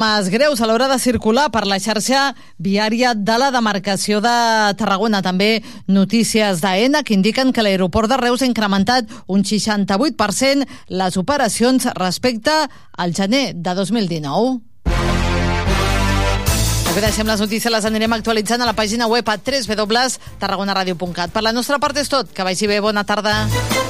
Mas greus a l'hora de circular per la xarxa viària de la demarcació de Tarragona. També notícies d'AENA que indiquen que l'aeroport de Reus ha incrementat un 68% les operacions respecte al gener de 2019. Avui deixem les notícies, les anirem actualitzant a la pàgina web a www.tarragonaradio.cat. Per la nostra part és tot. Que vagi bé. Bona tarda.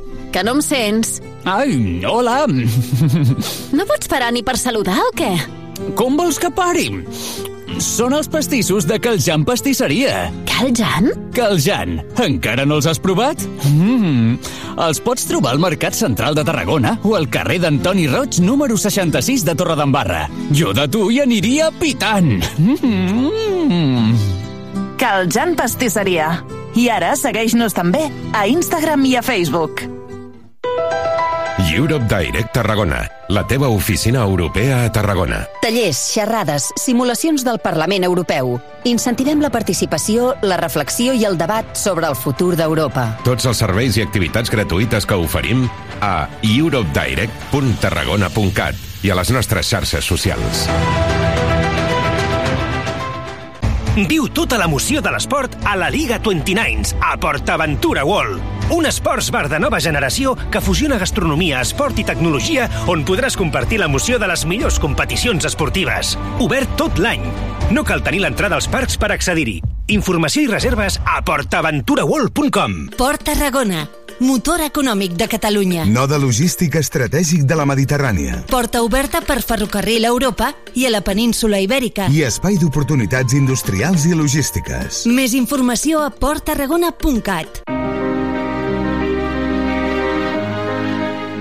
Que no em sents? Ai, hola! No pots parar ni per saludar o què? Com vols que pari? Són els pastissos de Caljan Pastisseria. Caljan? Caljan. Encara no els has provat? Mm. Els pots trobar al Mercat Central de Tarragona o al carrer d'Antoni Roig, número 66 de Torredembarra. Jo de tu hi aniria pitant. Mm. Caljan Pastisseria. I ara segueix-nos també a Instagram i a Facebook. Europe Direct Tarragona, la teva oficina europea a Tarragona. Tallers, xerrades, simulacions del Parlament Europeu. Incentivem la participació, la reflexió i el debat sobre el futur d'Europa. Tots els serveis i activitats gratuïtes que oferim a europedirect.tarragona.cat i a les nostres xarxes socials. Viu tota l'emoció de l'esport a la Liga 29 a PortAventura World. Un esports bar de nova generació que fusiona gastronomia, esport i tecnologia on podràs compartir l'emoció de les millors competicions esportives. Obert tot l'any. No cal tenir l'entrada als parcs per accedir-hi. Informació i reserves a portaventuraworld.com Port Tarragona, motor econòmic de Catalunya. Node logístic estratègic de la Mediterrània. Porta oberta per ferrocarril a Europa i a la península Ibèrica. I espai d'oportunitats industrials i logístiques. Més informació a porttarragona.cat.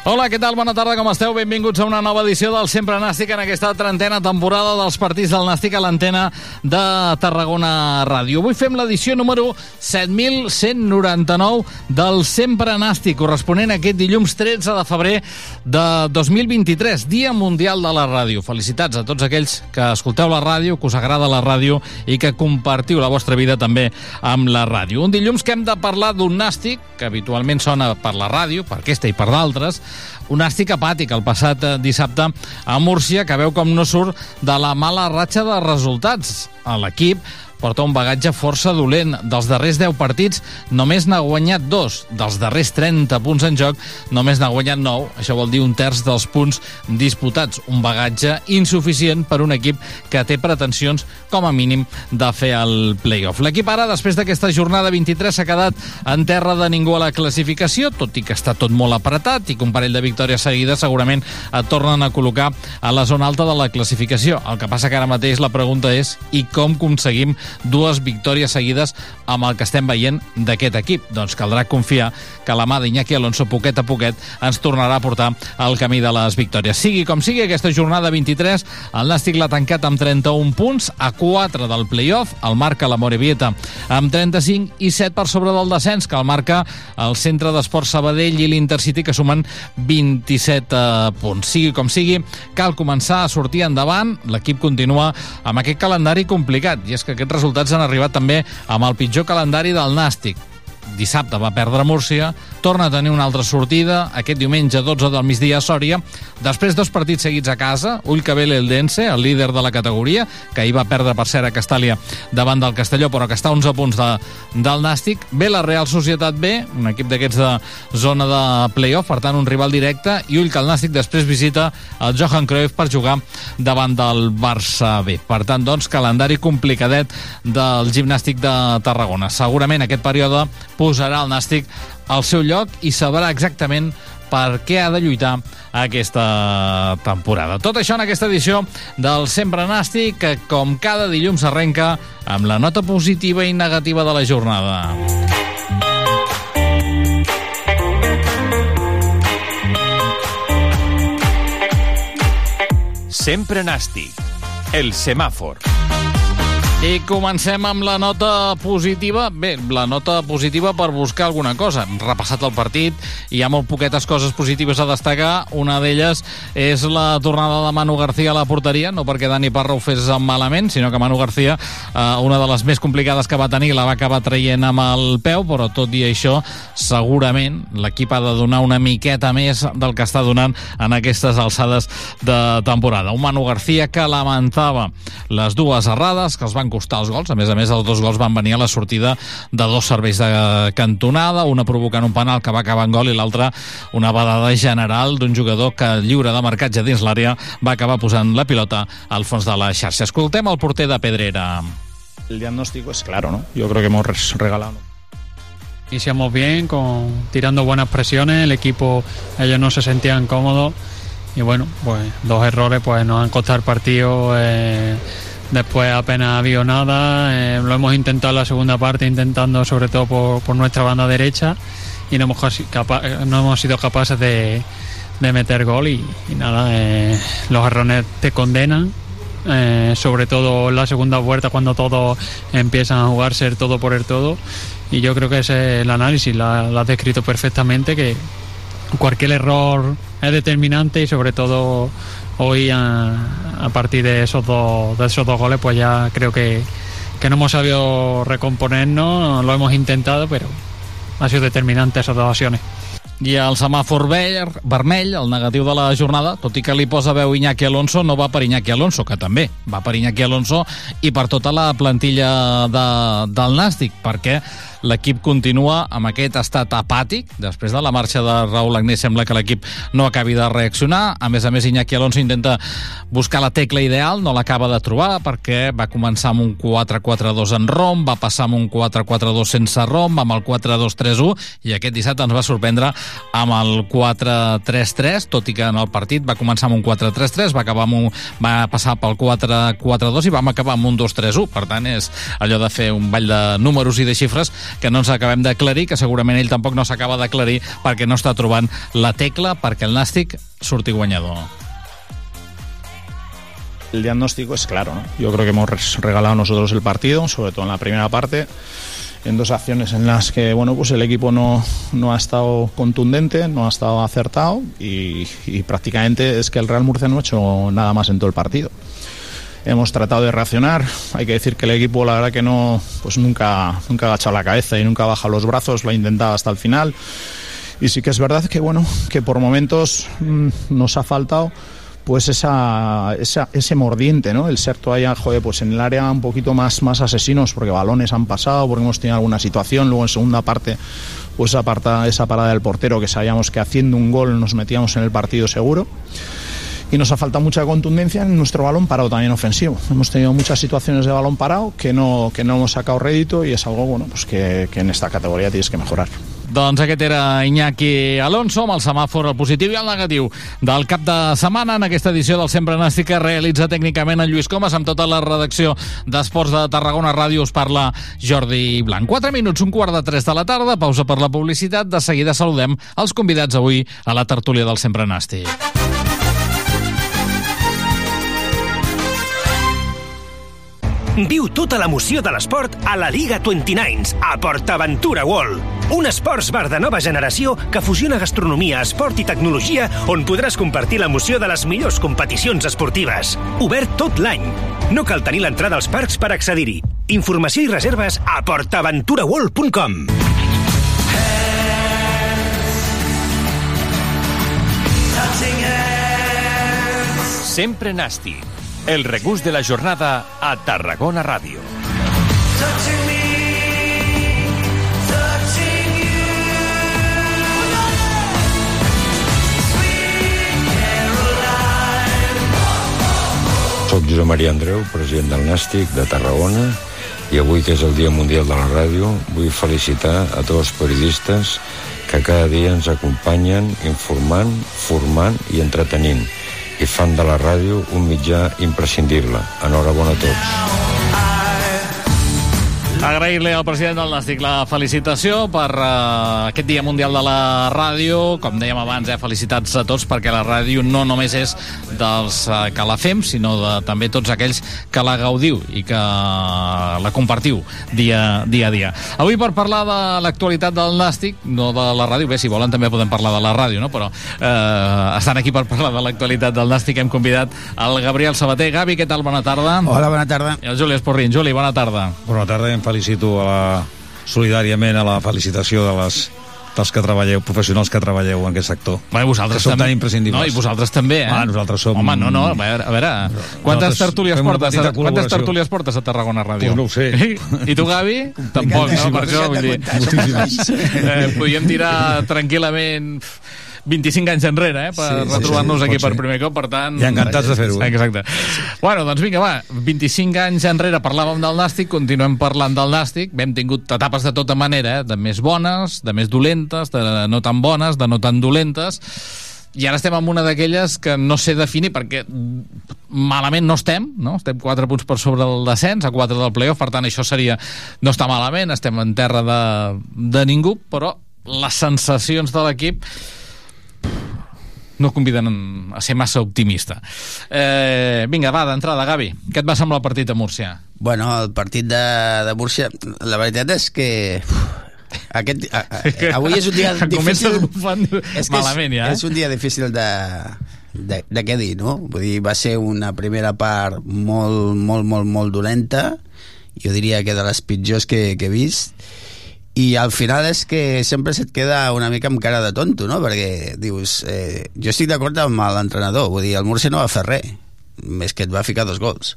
Hola, què tal? Bona tarda, com esteu? Benvinguts a una nova edició del Sempre Nàstic en aquesta trentena temporada dels partits del Nàstic a l'antena de Tarragona Ràdio. Avui fem l'edició número 7199 del Sempre Nàstic, corresponent a aquest dilluns 13 de febrer de 2023, Dia Mundial de la Ràdio. Felicitats a tots aquells que escolteu la ràdio, que us agrada la ràdio i que compartiu la vostra vida també amb la ràdio. Un dilluns que hem de parlar d'un nàstic, que habitualment sona per la ràdio, per aquesta i per d'altres, un nàstic apàtic el passat eh, dissabte a Múrcia, que veu com no surt de la mala ratxa de resultats. L'equip porta un bagatge força dolent. Dels darrers 10 partits només n'ha guanyat dos. Dels darrers 30 punts en joc només n'ha guanyat 9. Això vol dir un terç dels punts disputats. Un bagatge insuficient per un equip que té pretensions, com a mínim, de fer el play-off. L'equip ara, després d'aquesta jornada 23, s'ha quedat en terra de ningú a la classificació, tot i que està tot molt apretat i que un parell de victòries seguides segurament et tornen a col·locar a la zona alta de la classificació. El que passa que ara mateix la pregunta és i com aconseguim dues victòries seguides amb el que estem veient d'aquest equip. Doncs caldrà confiar que la mà d'Iñaki Alonso, poquet a poquet, ens tornarà a portar al camí de les victòries. Sigui com sigui, aquesta jornada 23, el Nàstic l'ha tancat amb 31 punts, a 4 del play-off, el marca la Morevieta amb 35 i 7 per sobre del descens, que el marca el Centre d'Esport Sabadell i l'Intercity, que sumen 27 eh, punts. Sigui com sigui, cal començar a sortir endavant. L'equip continua amb aquest calendari complicat, i és que aquests resultats han arribat també amb el pitjor calendari del Nàstic dissabte va perdre Múrcia, torna a tenir una altra sortida, aquest diumenge 12 del migdia a Sòria, després dos partits seguits a casa, Ull que ve l'Eldense, el líder de la categoria, que ahir va perdre per cert a Castàlia davant del Castelló, però que està a 11 punts de, del Nàstic, ve la Real Societat B, un equip d'aquests de zona de playoff, per tant un rival directe, i Ull que el Nàstic després visita el Johan Cruyff per jugar davant del Barça B. Per tant, doncs, calendari complicadet del gimnàstic de Tarragona. Segurament aquest període posarà el Nàstic al seu lloc i sabrà exactament per què ha de lluitar aquesta temporada. Tot això en aquesta edició del Sempre Nàstic, que com cada dilluns arrenca amb la nota positiva i negativa de la jornada. Sempre Nàstic. El semàfor. I comencem amb la nota positiva. Bé, la nota positiva per buscar alguna cosa. Hem repassat el partit, hi ha molt poquetes coses positives a destacar. Una d'elles és la tornada de Manu García a la porteria, no perquè Dani Parra ho fes malament, sinó que Manu García, eh, una de les més complicades que va tenir, la va acabar traient amb el peu, però tot i això, segurament l'equip ha de donar una miqueta més del que està donant en aquestes alçades de temporada. Un Manu García que lamentava les dues errades que els van costar els gols. A més a més, els dos gols van venir a la sortida de dos serveis de cantonada, una provocant un penal que va acabar en gol i l'altra una badada general d'un jugador que lliure de marcatge dins l'àrea va acabar posant la pilota al fons de la xarxa. Escoltem el porter de Pedrera. El diagnóstico es claro, ¿no? Yo creo que hemos regalado Iniciamos bien, con, tirando buenas presiones, el equipo, ellos no se sentían cómodos y bueno, pues dos errores pues nos han costado el partido. Eh, Después apenas ha habido nada, eh, lo hemos intentado en la segunda parte, intentando sobre todo por, por nuestra banda derecha y no hemos, no hemos sido capaces de, de meter gol y, nada, eh, los errores te condenan, eh, sobre todo en la segunda vuelta cuando todos empiezan a jugar ser todo por el todo y yo creo que ese es el análisis, lo has descrito perfectamente, que cualquier error es determinante y sobre todo hoy a, a partir de esos, dos, de esos dos goles pues ya creo que, que no hemos sabido recomponernos, lo hemos intentado, pero ha sido determinante esas dos acciones. I el semàfor ver, vermell, el negatiu de la jornada, tot i que li posa veu Iñaki Alonso, no va per Iñaki Alonso, que també va per Iñaki Alonso i per tota la plantilla de, del Nàstic, perquè l'equip continua amb aquest estat apàtic. Després de la marxa de Raúl Agnès sembla que l'equip no acabi de reaccionar. A més a més, Iñaki Alonso intenta buscar la tecla ideal, no l'acaba de trobar perquè va començar amb un 4-4-2 en rom, va passar amb un 4-4-2 sense rom, amb el 4-2-3-1 i aquest dissabte ens va sorprendre amb el 4-3-3, tot i que en el partit va començar amb un 4-3-3, va acabar amb un, va passar pel 4-4-2 i vam acabar amb un 2-3-1. Per tant, és allò de fer un ball de números i de xifres que no ens acabem d'aclarir, que segurament ell tampoc no s'acaba d'aclarir perquè no està trobant la tecla perquè el Nàstic surti guanyador. El diagnóstico es claro, ¿no? Yo creo que hemos regalado nosotros el partido, sobre todo en la primera parte, en dos acciones en las que bueno pues el equipo no, no ha estado contundente, no ha estado acertado y, y prácticamente es que el Real Murcia no ha hecho nada más en todo el partido hemos tratado de reaccionar. Hay que decir que el equipo, la verdad que no, pues nunca, nunca ha agachado la cabeza y nunca ha bajado los brazos, lo ha intentado hasta el final. Y sí que es verdad que bueno, que por momentos mmm, nos ha faltado pues esa, esa, ese mordiente, ¿no? El ser todavía, joder, pues en el área un poquito más, más asesinos, porque balones han pasado, porque hemos tenido alguna situación, luego en segunda parte, pues esa, esa parada del portero que sabíamos que haciendo un gol nos metíamos en el partido seguro y nos ha faltado mucha contundencia en nuestro balón parado también ofensivo. Hemos tenido muchas situaciones de balón parado que no, que no hemos sacado rédito y es algo bueno, pues que, que en esta categoría tienes que mejorar. Doncs aquest era Iñaki Alonso amb el semàfor el positiu i el negatiu del cap de setmana en aquesta edició del Sempre que realitza tècnicament en Lluís Comas amb tota la redacció d'Esports de Tarragona Ràdio us parla Jordi Blanc. 4 minuts, un quart de 3 de la tarda, pausa per la publicitat. De seguida saludem els convidats avui a la tertúlia del Sempre Nàstic. Viu tota l'emoció de l'esport a la Liga 29 a PortAventura World. Un esports bar de nova generació que fusiona gastronomia, esport i tecnologia on podràs compartir l'emoció de les millors competicions esportives. Obert tot l'any. No cal tenir l'entrada als parcs per accedir-hi. Informació i reserves a portaventuraworld.com. Sempre Nasti. El regús de la jornada a Tarragona Ràdio. Soc Josep Maria Andreu, president del Nàstic de Tarragona, i avui, que és el Dia Mundial de la Ràdio, vull felicitar a tots els periodistes que cada dia ens acompanyen informant, formant i entretenint i fan de la ràdio un mitjà imprescindible. Enhorabona a tots. Agrair-li al president del Nàstic la felicitació per uh, aquest Dia Mundial de la Ràdio. Com dèiem abans, eh, felicitats a tots perquè la ràdio no només és dels uh, que la fem, sinó de també tots aquells que la gaudiu i que la compartiu dia, dia a dia. Avui per parlar de l'actualitat del Nàstic, no de la ràdio, bé, si volen també podem parlar de la ràdio, no? però uh, estan aquí per parlar de l'actualitat del Nàstic hem convidat el Gabriel Sabater. Gavi, què tal? Bona tarda. Hola, bona tarda. I el Juli Esporrin. Juli, bona tarda. Bona tarda, felicito a la, solidàriament a la felicitació de les dels que treballeu, professionals que treballeu en aquest sector. Bé, vosaltres que som també. tan imprescindibles. No, i vosaltres també, eh? Ah, nosaltres som... Home, no, no, a veure, a veure quantes tertúlies portes, a, quantes tertúlies portes a Tarragona Ràdio? Pues no ho sé. I tu, Gavi? Tampoc, no? Per això, vull dir... Eh, podíem tirar tranquil·lament 25 anys enrere, eh, per Sí, sí, retrobar-nos sí, aquí pot per ser. primer cop, per tant... I encantats de fer-ho. Exacte. Bueno, doncs vinga, va, 25 anys enrere parlàvem del Nàstic, continuem parlant del Nàstic, hem tingut etapes de tota manera, eh, de més bones, de més dolentes, de no tan bones, de no tan dolentes, i ara estem en una d'aquelles que no sé definir perquè malament no estem, no? estem 4 punts per sobre del descens, a 4 del playoff, per tant això seria no està malament, estem en terra de, de ningú, però les sensacions de l'equip no conviden a ser massa optimista. Eh, vinga, va, d'entrada, Gavi, què et va semblar el partit a Múrcia? Bueno, el partit de, de Múrcia, la veritat és que... uf, Aquest, a, a, avui és un dia difícil... és que malament, ja, eh? És un dia difícil de, de, de què dir, no? Vull dir, va ser una primera part molt, molt, molt, molt dolenta, jo diria que de les pitjors que, que he vist, i al final és que sempre se't queda una mica amb cara de tonto, no? Perquè dius, eh, jo estic d'acord amb l'entrenador, vull dir, el Murcia no va fer res, més que et va ficar dos gols.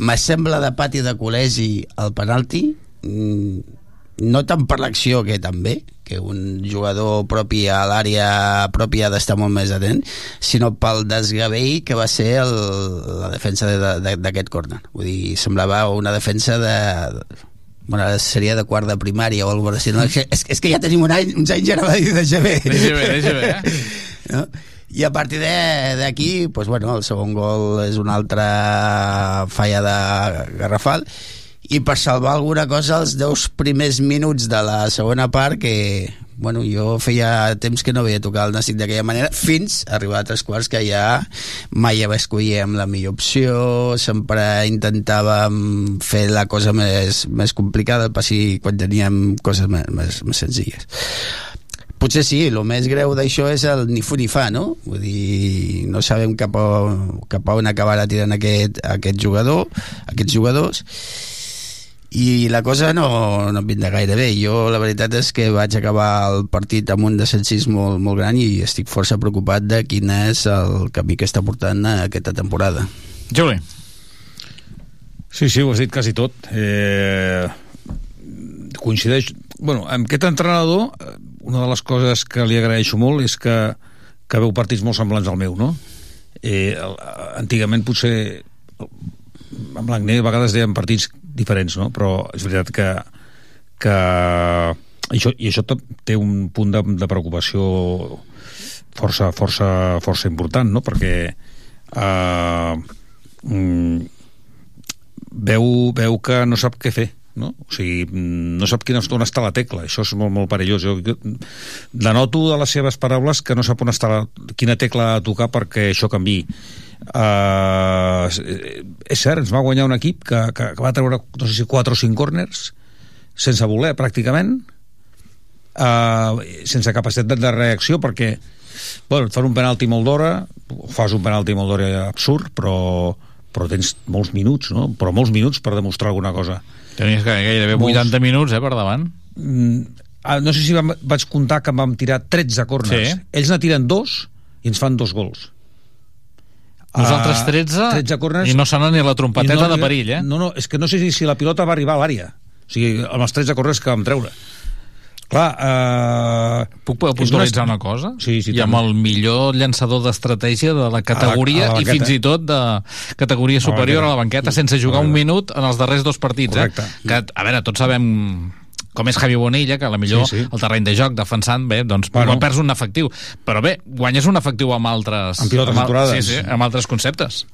M'assembla de pati de col·legi el penalti, mm, no tant per l'acció que també, que un jugador propi a l'àrea pròpia ha d'estar molt més atent, sinó pel desgavell que va ser el, la defensa de- de- d'aquest córner. Vull dir, semblava una defensa de, bueno, seria de quart de primària o alguna cosa així. No? És, que- és, que ja tenim un any, uns anys ara de GB. Deixa bé, deixa bé, eh? no? I a partir de- d'aquí, pues, bueno, el segon gol és una altra falla de Garrafal i per salvar alguna cosa els 10 primers minuts de la segona part que bueno, jo feia temps que no veia tocar el Nàstic d'aquella manera fins a arribar a tres quarts que ja mai escollíem la millor opció sempre intentàvem fer la cosa més, més complicada el passi quan teníem coses més, més, més senzilles potser sí, el més greu d'això és el ni fu ni fa, no? Vull dir, no sabem cap a, cap a on acabarà tirant aquest, aquest jugador, aquests jugadors, i la cosa no, no vindrà gaire bé. Jo la veritat és que vaig acabar el partit amb un descensís molt, molt gran i estic força preocupat de quin és el camí que està portant aquesta temporada. Juli. Sí, sí, ho has dit quasi tot. Eh, coincideix... Bueno, amb aquest entrenador, eh, una de les coses que li agraeixo molt és que, que veu partits molt semblants al meu, no? Eh, antigament potser amb l'Agné a vegades deien partits diferents, no? però és veritat que, que això, i això té un punt de, de preocupació força, força, força important, no? perquè eh, mm, veu, veu que no sap què fer no? O sigui, no sap quina, on està la tecla, això és molt, molt perillós. Jo, denoto de les seves paraules que no sap on està la, quina tecla tocar perquè això canvi. Uh, és cert, ens va guanyar un equip que, que, que va treure, no sé si 4 o 5 corners, sense voler, pràcticament, uh, sense capacitat de reacció, perquè bueno, et fan un penalti molt d'hora, fas un penalti molt d'hora absurd, però, però tens molts minuts, no? però molts minuts per demostrar alguna cosa Tenies gairebé 80 Molts... minuts, eh, per davant. Mm, ah, no sé si vam, vaig comptar que vam tirar 13 corners. Sí. Ells ne tiren dos i ens fan dos gols. Nosaltres 13, uh, 13 corners, i no sona ni la trompeteta no, de perill, eh? No, no, és que no sé si, si la pilota va arribar a l'àrea. O sigui, amb els 13 corners que vam treure. Clar, eh... Puc puntualitzar una cosa? Sí, sí. I amb el millor llançador d'estratègia de la categoria a la, a la i fins i tot de categoria superior a la banqueta, sense jugar un minut en els darrers dos partits. Eh? Correcte. Eh? Que, a veure, tots sabem com és Javi Bonilla, que a la millor sí, sí. el terreny de joc defensant, bé, doncs bueno. perds un efectiu. Però bé, guanyes un efectiu amb altres... Amb pilotes amb, aturades. Sí, sí, amb altres conceptes.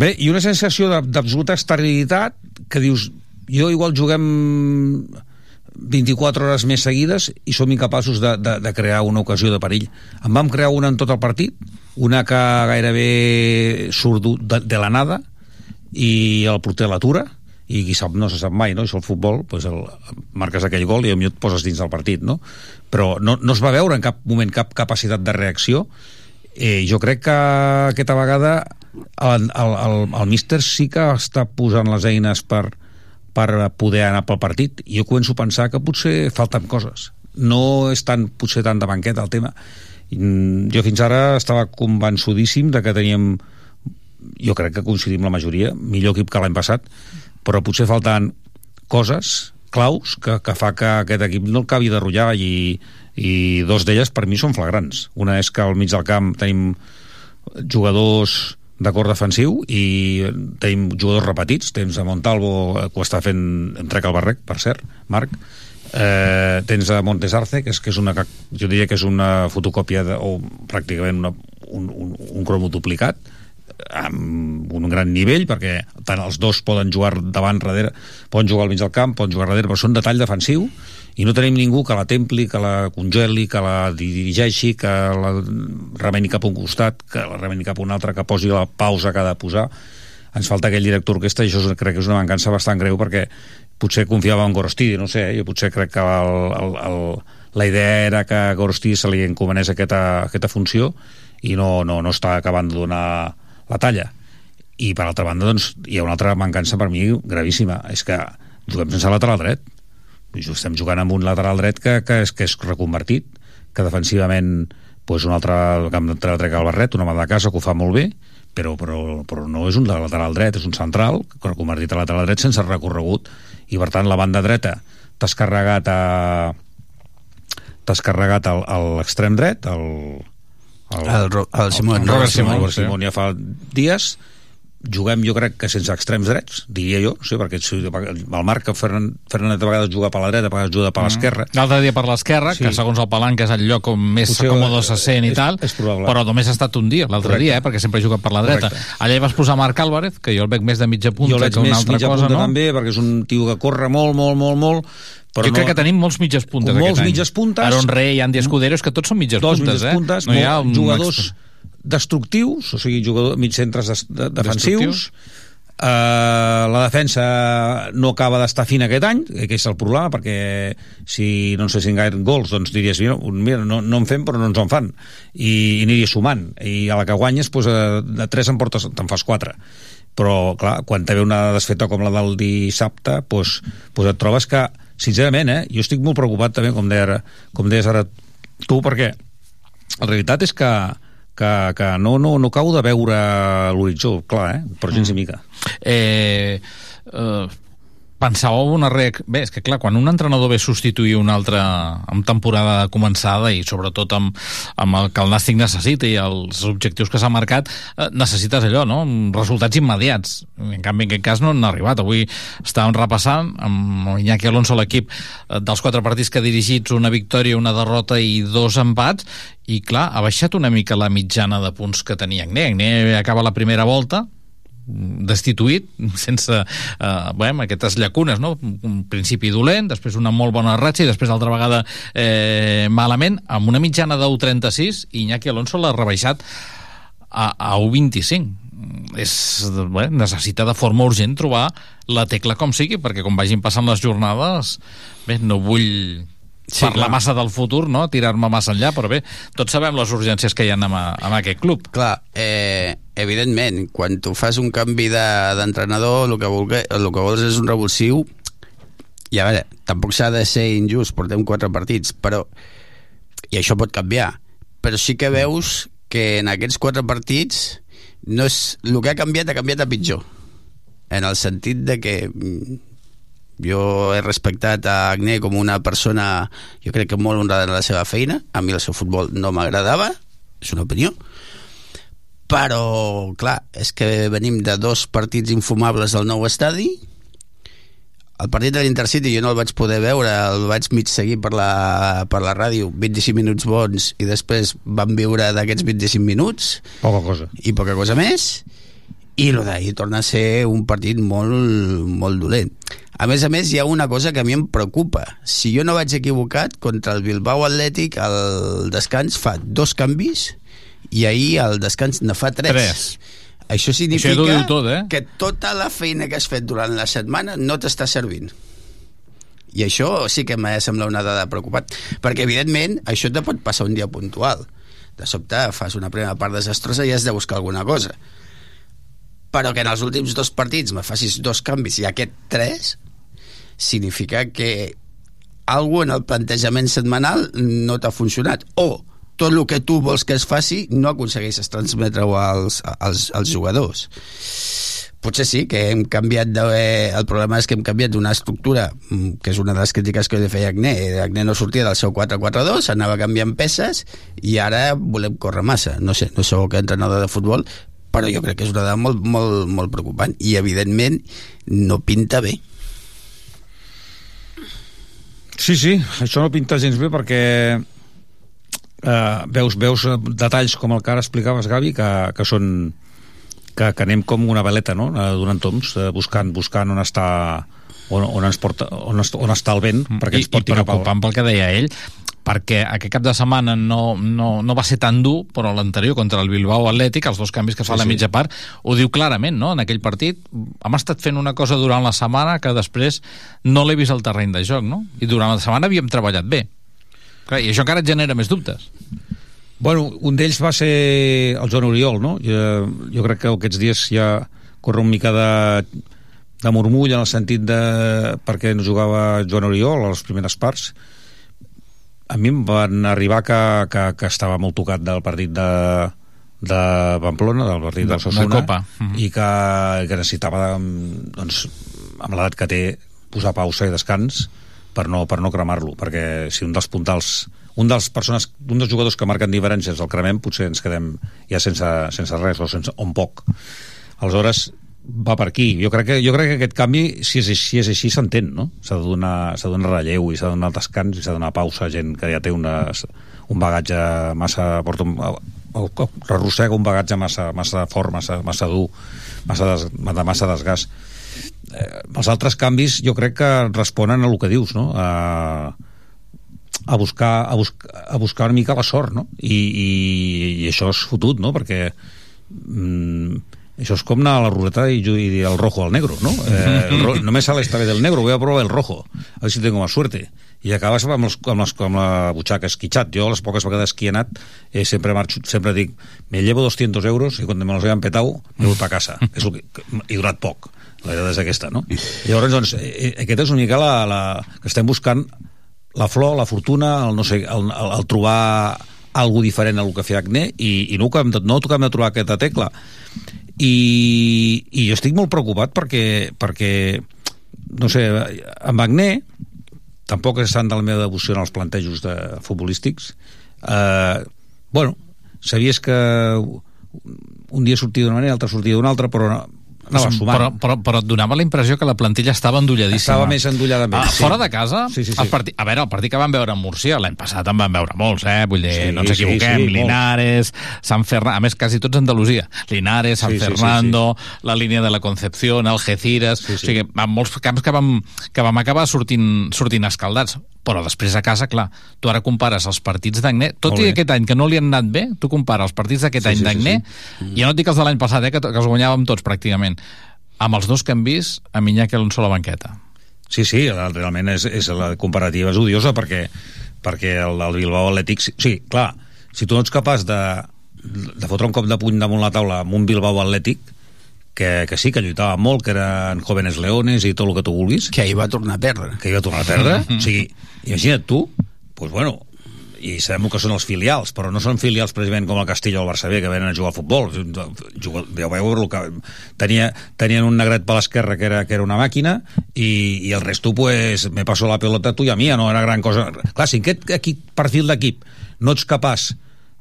Bé, i una sensació d'absoluta esterilitat que dius, jo igual juguem 24 hores més seguides i som incapaços de, de, de crear una ocasió de perill. En vam crear una en tot el partit, una que gairebé surt de, de la nada i el porter l'atura i qui sap no se sap mai, no? Això el futbol, pues el, marques aquell gol i potser et poses dins del partit, no? Però no, no es va veure en cap moment cap capacitat de reacció. Eh, jo crec que aquesta vegada el, el, el, el míster sí que està posant les eines per, per poder anar pel partit. Jo començo a pensar que potser falten coses. No és tant, potser tant de banqueta el tema. Mm, jo fins ara estava convençudíssim de que teníem jo crec que coincidim la majoria millor equip que l'any passat però potser falten coses claus que, que fa que aquest equip no el cabi de rullar i, i dos d'elles per mi són flagrants. Una és que al mig del camp tenim jugadors d'acord defensiu i tenim jugadors repetits. Tens a Montalvo eh, que ho està fent trec el barrec, per cert, Marc. Eh, tens a Montes Arce que és, que és una, jo diria que és una fotocòpia de, o pràcticament una, un, un, un cromo duplicat amb un gran nivell perquè tant els dos poden jugar davant darrere poden jugar al mig del camp, poden jugar darrere però són detall defensiu i no tenim ningú que la templi, que la congeli, que la dirigeixi, que la remeni cap a un costat, que la remeni cap a un altre, que posi la pausa que ha de posar. Ens falta aquell director orquestra i això crec que és una mancança bastant greu perquè potser confiava en Gorostidi, no sé, eh? jo potser crec que el, el, el, la idea era que a Gorostidi se li encomanés aquesta, aquesta funció i no, no, no està acabant de donar la talla. I per altra banda, doncs, hi ha una altra mancança per mi gravíssima, és que juguem sense lateral dret. Estem jugant amb un lateral dret que, que, és, que és reconvertit, que defensivament pues, un altre camp d'entrada al barret, un home de casa que ho fa molt bé, però, però, però no és un lateral dret, és un central reconvertit a lateral dret sense recorregut. I per tant la banda dreta t'has carregat a t'has carregat a l'extrem dret el, el, el, el Simón, el, el, Simón, Simón, Simón ja fa dies juguem jo crec que sense extrems drets diria jo, sé, perquè el Marc Fernan, Fernández a vegades juga per la dreta a vegades juga per Mm. l'esquerra L'altre dia per l'esquerra, Sí. que segons el Palanca és el lloc on més Potser, còmode se sent i és- tal, és probable. però només ha estat un dia, l'altre dia, eh, perquè sempre he jugat per la dreta. Correcte. Allà hi vas posar Marc Álvarez, que jo el veig més de mitja punta jo que una més altra mitja cosa, punta no? també perquè és un tio que corre molt, molt, molt, molt però jo no... crec que tenim molts mitges puntes Molts aquest any. mitges puntes. Aaron Rey Andy Escudero, és que tots són mitges dos puntes, mitges eh? puntes, no hi ha un jugadors destructius, o sigui, jugadors, mig centres de, de, defensius. Uh, la defensa no acaba d'estar fina aquest any, que és el problema, perquè si no ens fessin gaire gols, doncs diries, mira, mira no, no en fem però no ens en fan, i, i aniries sumant, i a la que guanyes, doncs, eh, de 3 en portes, te'n fas 4 però clar, quan te ve una desfeta com la del dissabte doncs, doncs et trobes que, sincerament eh, jo estic molt preocupat també, com, deia, ara- com deies ara tu, perquè la realitat és que, que, que no, no, no acabo de veure l'horitzó, clar, eh? però gens ni mica. eh, eh, pensàveu una reac... Bé, és que clar, quan un entrenador ve substituir un altre amb temporada començada i sobretot amb, amb el que el Nàstic necessita i els objectius que s'ha marcat, eh, necessites allò, no? Resultats immediats. En canvi, en aquest cas no han arribat. Avui estàvem repassant amb Iñaki Alonso l'equip eh, dels quatre partits que ha dirigits, una victòria, una derrota i dos empats, i clar, ha baixat una mica la mitjana de punts que tenia Agné. Agné acaba la primera volta, destituït, sense eh, bé, aquestes llacunes, no? un principi dolent, després una molt bona ratxa i després altra vegada eh, malament, amb una mitjana de 1,36 i Iñaki Alonso l'ha rebaixat a, a 1,25 és, bé, necessita de forma urgent trobar la tecla com sigui, perquè com vagin passant les jornades bé, no vull Sí, parlar clar. massa del futur, no? tirar-me massa enllà, però bé, tots sabem les urgències que hi ha amb, amb aquest club. Clar, eh, evidentment, quan tu fas un canvi de- d'entrenador, el, que vulgue, el que vols és un revulsiu, i a veure, tampoc s'ha de ser injust, portem quatre partits, però i això pot canviar, però sí que veus que en aquests quatre partits no és, el que ha canviat ha canviat a pitjor en el sentit de que mm, jo he respectat a Agné com una persona jo crec que molt honrada en la seva feina. A mi el seu futbol no m'agradava és una opinió. Però clar, és que venim de dos partits infumables del nou estadi. El partit de l'Intercity jo no el vaig poder veure, el vaig mig seguir per la, per la ràdio, 25 minuts bons i després vam viure d'aquests 25 minuts. Poca cosa. i poca cosa més. I el d'ahir torna a ser un partit molt, molt dolent. A més a més, hi ha una cosa que a mi em preocupa. Si jo no vaig equivocat, contra el Bilbao Atlètic, el descans fa dos canvis i ahir el descans ne fa tres. Tres. Això significa Això tot, eh? que tota la feina que has fet durant la setmana no t'està servint. I això sí que m'ha de semblar una dada preocupant. Perquè, evidentment, això te pot passar un dia puntual. De sobte fas una primera part desastrosa i has de buscar alguna cosa però que en els últims dos partits me facis dos canvis i aquest tres significa que algú en el plantejament setmanal no t'ha funcionat. O tot el que tu vols que es faci no aconsegueixes transmetre-ho als, als, als jugadors. Potser sí que hem canviat de, eh, el problema és que hem canviat d'una estructura mm, que és una de les crítiques que li feia Agné. Agné no sortia del seu 4-4-2 anava canviant peces i ara volem córrer massa. No sé, no que entrenador de futbol però jo crec que és una dada molt, molt, molt preocupant i evidentment no pinta bé Sí, sí, això no pinta gens bé perquè eh, veus, veus eh, detalls com el que ara explicaves, Gavi, que, que són que, que anem com una veleta, no?, eh, donant toms, eh, buscant, buscant on està on, on, ens porta, on, on està el vent perquè I, ens porti i cap al... preocupant pel que deia ell perquè aquest cap de setmana no, no, no va ser tan dur, però l'anterior contra el Bilbao Atlètic, els dos canvis que fa Sí, a la sí. mitja part, ho diu clarament, no? En aquell partit hem estat fent una cosa durant la setmana que després no l'he vist al terreny de joc, no? I durant la setmana havíem treballat bé. Clar, I això encara et genera més dubtes. Bueno, un d'ells va ser el Joan Oriol, no? Jo, jo crec que aquests dies ja corre una mica de, de murmull en el sentit de per què no jugava Joan Oriol a les primeres parts. A mi em van arribar que, que, que estava molt tocat del partit de, de Pamplona, del partit De- del Sosuna, de Copa. Mhm. i que, que necessitava, doncs, amb l'edat que té, posar pausa i descans per no, per no cremar-lo, perquè si un dels puntals un dels, persones, un dels jugadors que marquen diferències el cremem, potser ens quedem ja sense, sense res o, sense, o amb poc aleshores va per aquí. Jo crec que, jo crec que aquest canvi, si és, si és així, s'entén, no? S'ha de, donar, de donar relleu i s'ha de donar descans i s'ha de donar pausa a gent que ja té una, un bagatge massa... Porta un, arrossega un bagatge massa, massa fort, massa, massa dur, massa, des, de massa desgast. Eh, els altres canvis jo crec que responen a el que dius, no? A, a buscar, a, buscar, a buscar una mica la sort, no? I, i, i això és fotut, no? Perquè mm, això és com anar a la ruleta i, i dir el rojo al negro, ¿no? Eh, el ro només sale esta vez del negro, voy a probar el rojo, a ver si tengo más suerte. I acabes amb, els, amb, les, amb la butxaca esquitxat. Jo, les poques vegades que he anat, eh, sempre, marxo, sempre dic, me llevo 200 euros i quan me los hayan petado, me voy para casa. és el que, he durat poc. La veritat és aquesta, no? I llavors, doncs, eh, aquest és una mica la, la, que estem buscant la flor, la fortuna, el, no sé, el, el, el trobar algo diferent a el que feia Acné i, i no, ho de, no toquem de trobar aquesta tecla i, i jo estic molt preocupat perquè, perquè no sé, amb Agné tampoc estan de la meva devoció en els plantejos de futbolístics eh, bueno, sabies que un dia sortia d'una manera, l'altre sortia d'una altra, però anava sumant. Però, però, però et donava la impressió que la plantilla estava endolladíssima. Estava més endollada ah, sí. Fora de casa, sí, sí, sí. El partit, a veure, el partit que vam veure a Múrcia, l'any passat en van veure molts, eh? Vull dir, sí, no ens equivoquem, sí, sí, Linares, Sant Fernando, a més, quasi tots Andalusia. Linares, Sant sí, Fernando, sí, sí, sí. la línia de la Concepción, Algeciras... Sí, sí. O sigui, en molts camps que vam, que vam acabar sortint, sortint escaldats però després a casa, clar, tu ara compares els partits d'Agné, tot i aquest any que no li han anat bé, tu compares els partits d'aquest sí, any sí, d'Agné, sí, sí. i ja no et dic els de l'any passat, eh, que, que els guanyàvem tots pràcticament, amb els dos que hem vist, amb Iñaki Alonso a la banqueta. Sí, sí, realment és, és la comparativa és odiosa perquè, perquè el, el Bilbao Atlètic... Sí, clar, si tu no ets capaç de, de fotre un cop de puny damunt la taula amb un Bilbao Atlètic, que, que sí, que lluitava molt, que eren jóvenes leones i tot el que tu vulguis. Que ahir va tornar a perdre. Que ahir va tornar a perdre. o sigui, imagina't tu, pues bueno, i sabem que són els filials, però no són filials precisament com el Castillo o el Barça B, que venen a jugar al futbol. Jugar, ja veieu que tenia, tenien un negret per l'esquerra que era, que era una màquina i, i el resto, pues, me passo la pelota tu i a mi, no era gran cosa. Clar, si aquest equip, perfil d'equip no ets capaç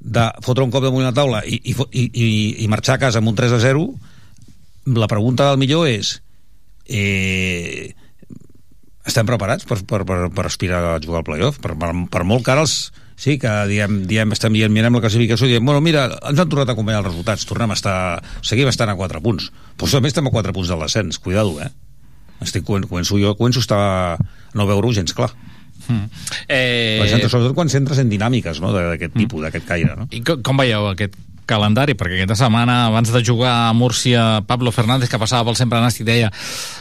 de fotre un cop damunt la taula i, i, i, i marxar a casa amb un 3 a 0, la pregunta del millor és eh, estem preparats per, per, per, per aspirar a jugar al playoff? Per, per, per molt que ara els, sí, que diem, diem, estem dient, mirem la classificació i diem, bueno, mira, ens han tornat a acompanyar els resultats, tornem a estar, seguim estant a 4 punts. Però també estem a 4 punts del descens, cuidado, eh? Estic, començo, jo començo a estar, no veure-ho gens clar. Mm. Eh... Sobretot quan s'entres en dinàmiques no, d'aquest mm. tipus, d'aquest caire. No? I com, com veieu aquest calendari, perquè aquesta setmana, abans de jugar a Múrcia, Pablo Fernández, que passava pel sempre nàstic, deia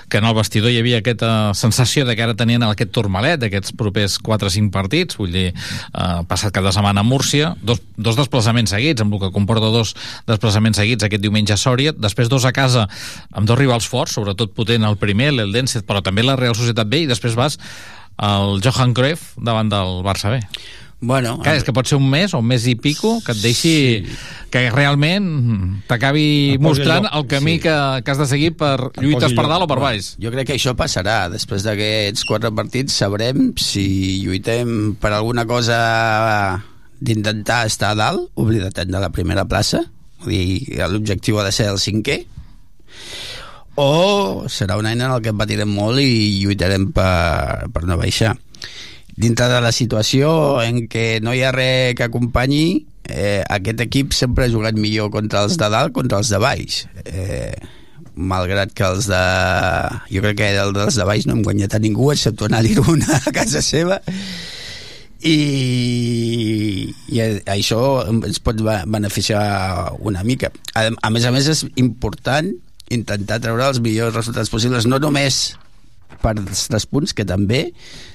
que en el vestidor hi havia aquesta sensació de que ara tenien aquest turmalet d'aquests propers 4 o 5 partits, vull dir, eh, passat cada setmana a Múrcia, dos, dos desplaçaments seguits, amb el que comporta dos desplaçaments seguits aquest diumenge a Sòria, després dos a casa amb dos rivals forts, sobretot potent el primer, l'Eldense, però també la Real Societat B, i després vas al Johan Cruyff davant del Barça B. Bueno, Clar, és que pot ser un mes o un mes i pico que et deixi sí. que realment t'acabi mostrant el camí sí. que, que has de seguir per lluites per dalt o per baix. Jo crec que això passarà. Després d'aquests quatre partits sabrem si lluitem per alguna cosa d'intentar estar a dalt, oblida't de la primera plaça, vull dir, l'objectiu ha de ser el cinquè, o serà un any en el que patirem molt i lluitarem per, per no baixar dintre de la situació en què no hi ha res que acompanyi eh, aquest equip sempre ha jugat millor contra els de dalt contra els de baix. Eh, malgrat que els de... jo crec que el dels de baix no hem guanyat a ningú excepte anar a a casa seva. I, i això ens pot beneficiar una mica. A, a més a més és important intentar treure els millors resultats possibles no només per tres punts, que també,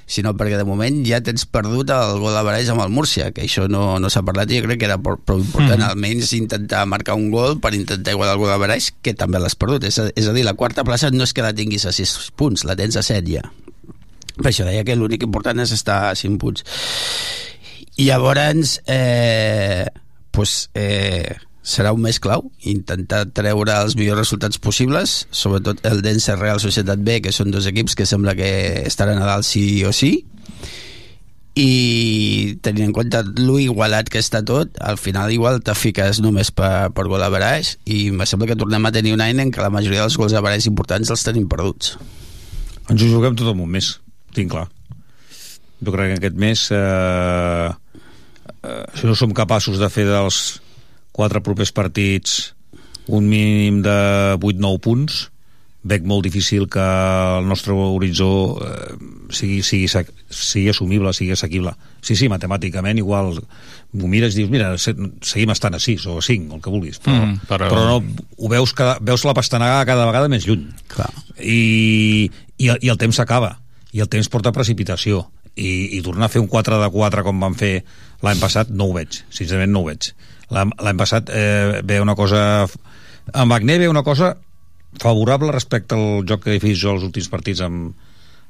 sinó perquè de moment ja tens perdut el gol de Baralls amb el Múrcia, que això no, no s'ha parlat i jo crec que era prou important, mm. almenys intentar marcar un gol per intentar igualar el gol de Baralls, que també l'has perdut. És a, és a dir, la quarta plaça no és que la tinguis a 6 punts, la tens a 7 ja. Per això deia que l'únic important és estar a 5 punts. I llavors, eh, pues, eh, serà un mes clau intentar treure els millors resultats possibles sobretot el Dense Real Societat B que són dos equips que sembla que estaran a dalt sí o sí i tenint en compte lo igualat que està tot, al final igual te fiques només per, per gol a baraix i me sembla que tornem a tenir un any en què la majoria dels gols a baraix importants els tenim perduts. Ens ho juguem tot el un mes, tinc clar. Jo crec que aquest mes, eh, eh, si no som capaços de fer dels quatre propers partits un mínim de 8-9 punts, veig molt difícil que el nostre horitzó eh, sigui, sigui, sigui assumible, sigui assequible. Sí, sí, matemàticament igual ho mires i dius, mira, seguim estant a 6 o a 5, el que vulguis, però, mm, però... però no, ho veus, cada, veus la pastanaga cada vegada més lluny. Clar. I, i, i el temps s'acaba, i el temps porta precipitació, i, i tornar a fer un 4 de 4 com van fer l'any passat, no ho veig, sincerament no ho veig. L'any passat eh, ve una cosa... Amb Agné ve una cosa favorable respecte al joc que he vist jo els últims partits amb,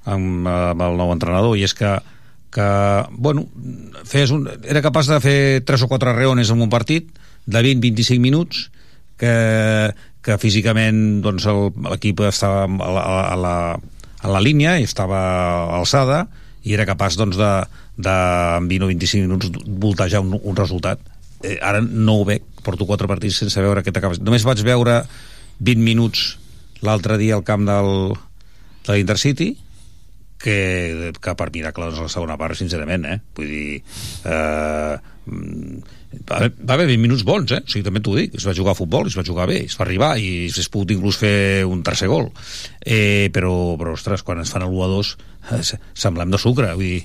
amb, amb el nou entrenador i és que, que bueno, fes un, era capaç de fer 3 o 4 reones en un partit de 20-25 minuts que, que físicament doncs, l'equip estava a la, a, la, a la línia i estava alçada i era capaç doncs, de, de en 20 o 25 minuts voltejar un, un resultat eh, ara no ho veig, porto 4 partits sense veure què t'acabes. Només vaig veure 20 minuts l'altre dia al camp del, de l'Intercity que, que per miracle doncs, la segona part sincerament, eh? vull dir eh, va, haver, va haver 20 minuts bons, eh? o sigui, també t'ho dic es va jugar a futbol, es va jugar bé, es va arribar i es pogut inclús fer un tercer gol eh, però, però ostres, quan ens fan el 1 a 2 eh, semblem de sucre vull dir,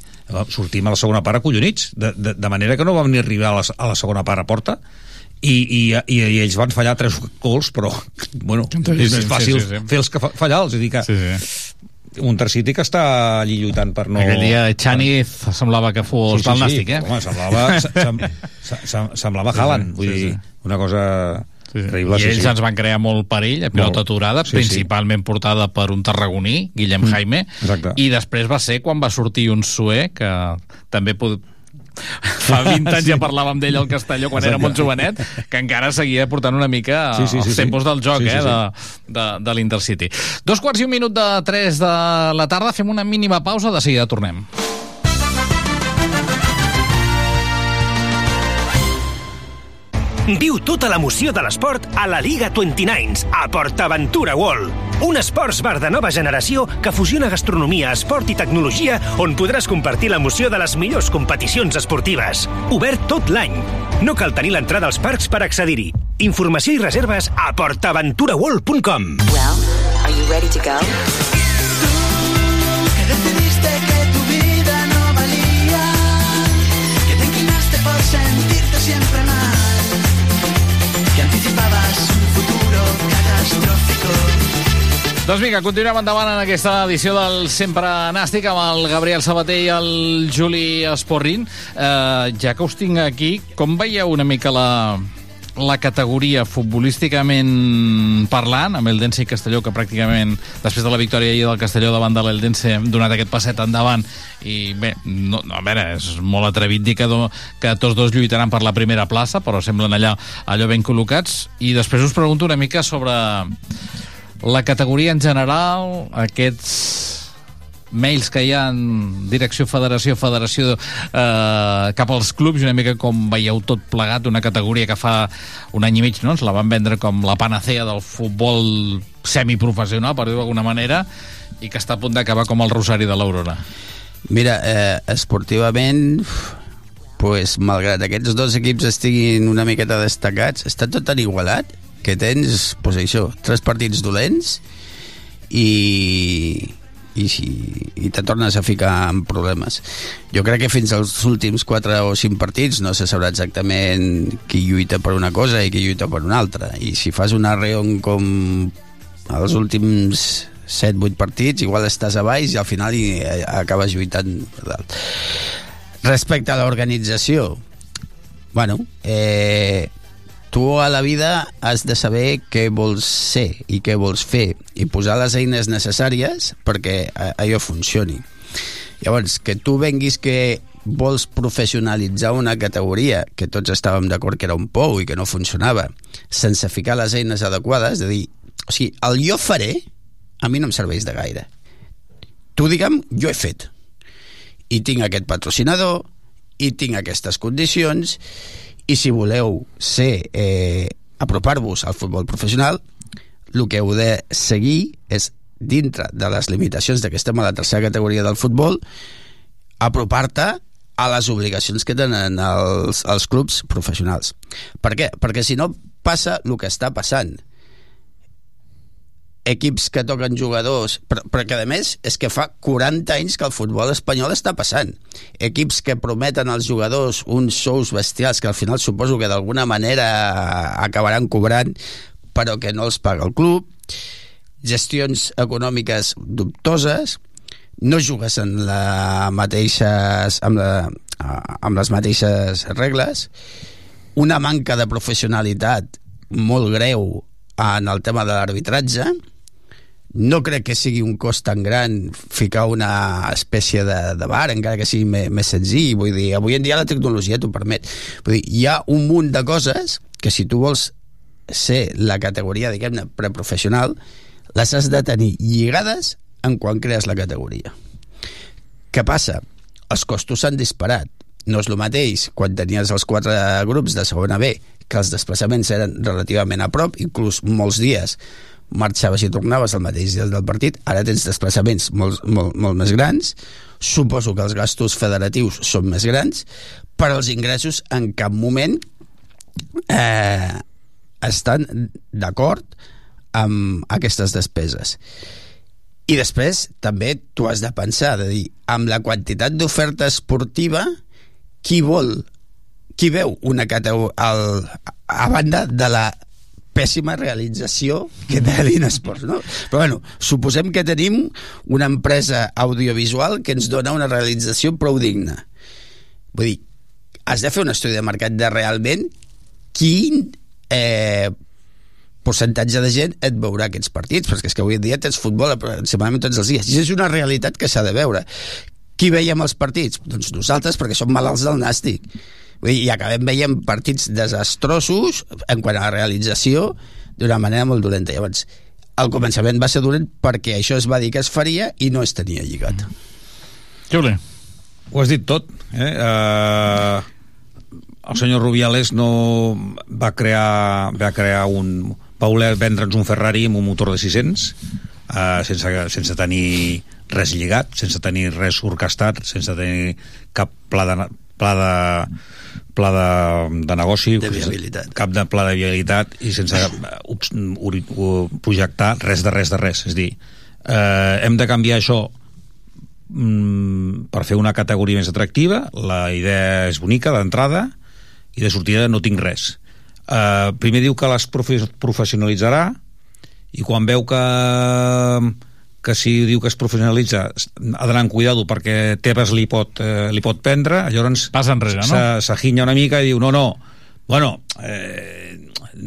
sortim a la segona part acollonits de, de, de manera que no vam ni arribar a la, a la segona part a porta i, i, i, i ells van fallar tres gols però bueno, és més fàcil sí, sí, sí. fer els que fallar els, és dir que sí, sí. Un City que està allí lluitant per no... Aquell dia Chani semblava que fos sí, sí, sí. nàstic, eh? Home, semblava, sem, sem, semblava Haaland, vull sí, sí. dir, una cosa... Sí, sí. I ells sí, sí. ens van crear molt perill, a pilota molt. aturada, sí, principalment sí. portada per un tarragoní, Guillem mm. Jaime, Exacte. i després va ser quan va sortir un sué, que també fa 20 anys sí. ja parlàvem d'ell al Castelló quan Exacte. era molt jovenet, que encara seguia portant una mica sí, sí, sí, els tempos sí. del joc sí, sí, eh, de, de, de l'Intercity. Dos quarts i un minut de 3 de la tarda, fem una mínima pausa, de seguida tornem. Viu tota l'emoció de l'esport a la Liga 29 a PortAventura World. Un esports bar de nova generació que fusiona gastronomia, esport i tecnologia on podràs compartir l'emoció de les millors competicions esportives. Obert tot l'any. No cal tenir l'entrada als parcs per accedir-hi. Informació i reserves a portaventuraworld.com Well, are you ready to go? que decidiste que tu vida no valía, que te inclinaste por sentirte siempre mal Doncs vinga, continuem endavant en aquesta edició del Sempre Nàstic amb el Gabriel Sabater i el Juli Esporrin. Eh, ja que us tinc aquí, com veieu una mica la, la categoria futbolísticament parlant, amb el Dense i Castelló, que pràcticament, després de la victòria ahir del Castelló davant de l'Eldense, hem donat aquest passet endavant, i bé, no, no, a veure, és molt atrevit dir que, do, que tots dos lluitaran per la primera plaça, però semblen allà, allò ben col·locats, i després us pregunto una mica sobre la categoria en general, aquests mails que hi ha en direcció federació, federació eh, cap als clubs, una mica com veieu tot plegat, una categoria que fa un any i mig no? ens la van vendre com la panacea del futbol semiprofessional, per dir-ho d'alguna manera, i que està a punt d'acabar com el Rosari de l'Aurora. Mira, eh, esportivament pues, malgrat aquests dos equips estiguin una miqueta destacats, està tot tan igualat que tens, pues això, tres partits dolents i, i, si, i te tornes a ficar en problemes. Jo crec que fins als últims 4 o 5 partits no se sabrà exactament qui lluita per una cosa i qui lluita per una altra. I si fas una reon com els últims 7-8 partits, igual estàs a baix i al final hi, eh, acabes lluitant per dalt. Respecte a l'organització, bueno, eh, tu a la vida has de saber què vols ser i què vols fer i posar les eines necessàries perquè allò funcioni. Llavors, que tu venguis que vols professionalitzar una categoria que tots estàvem d'acord que era un pou i que no funcionava, sense ficar les eines adequades, de dir, o sigui, el jo faré a mi no em serveix de gaire. Tu, digue'm, jo he fet. i tinc aquest patrocinador i tinc aquestes condicions i si voleu ser eh, apropar-vos al futbol professional el que heu de seguir és dintre de les limitacions que estem a la tercera categoria del futbol apropar-te a les obligacions que tenen els, els clubs professionals. Per què? Perquè si no passa el que està passant equips que toquen jugadors però, però que a més és que fa 40 anys que el futbol espanyol està passant. Equips que prometen als jugadors uns sous bestials que al final suposo que d'alguna manera acabaran cobrant però que no els paga el club. Gestions econòmiques dubtoses. No jugues en la mateixes, amb, la, amb les mateixes regles. Una manca de professionalitat molt greu en el tema de l'arbitratge no crec que sigui un cost tan gran ficar una espècie de, de bar, encara que sigui més, més senzill. Vull dir, avui en dia la tecnologia t'ho permet. Vull dir, hi ha un munt de coses que si tu vols ser la categoria, diguem-ne, preprofessional, les has de tenir lligades en quan crees la categoria. Què passa? Els costos s'han disparat. No és el mateix quan tenies els quatre grups de segona B, que els desplaçaments eren relativament a prop, inclús molts dies marxaves i tornaves el mateix dia del partit, ara tens desplaçaments molt, molt, molt més grans, suposo que els gastos federatius són més grans, però els ingressos en cap moment eh, estan d'acord amb aquestes despeses. I després també tu has de pensar, de dir, amb la quantitat d'oferta esportiva, qui vol, qui veu una categoria a banda de la pèssima realització que té l'Inesports, no? Però bueno, suposem que tenim una empresa audiovisual que ens dona una realització prou digna. Vull dir, has de fer un estudi de mercat de realment quin eh, percentatge de gent et veurà aquests partits, perquè és que avui en dia tens futbol aproximadament tots els dies, i és una realitat que s'ha de veure. Qui veiem els partits? Doncs nosaltres, perquè som malalts del nàstic. I acabem veient partits desastrosos en quant a la realització d'una manera molt dolenta. Llavors, al començament va ser dolent perquè això es va dir que es faria i no es tenia lligat. Juli. Ho has dit tot. Eh? Uh, el senyor Rubiales no va crear, va crear un... va voler vendre'ns un Ferrari amb un motor de 600 uh, sense, sense tenir res lligat, sense tenir res orquestat, sense tenir cap pla de, pla de, pla de, de negoci de viabilitat. cap de pla de viabilitat i sense uh, projectar res de res de res. És dir, eh, hem de canviar això mm, per fer una categoria més atractiva. La idea és bonica d'entrada i de sortida no tinc res. Eh, primer diu que les profe professionalitzarà i quan veu que que si diu que es professionalitza ha d'anar amb cuidado perquè Tebas li pot, eh, li pot prendre llavors passa enrere, no? s'aginya una mica i diu no, no, bueno eh,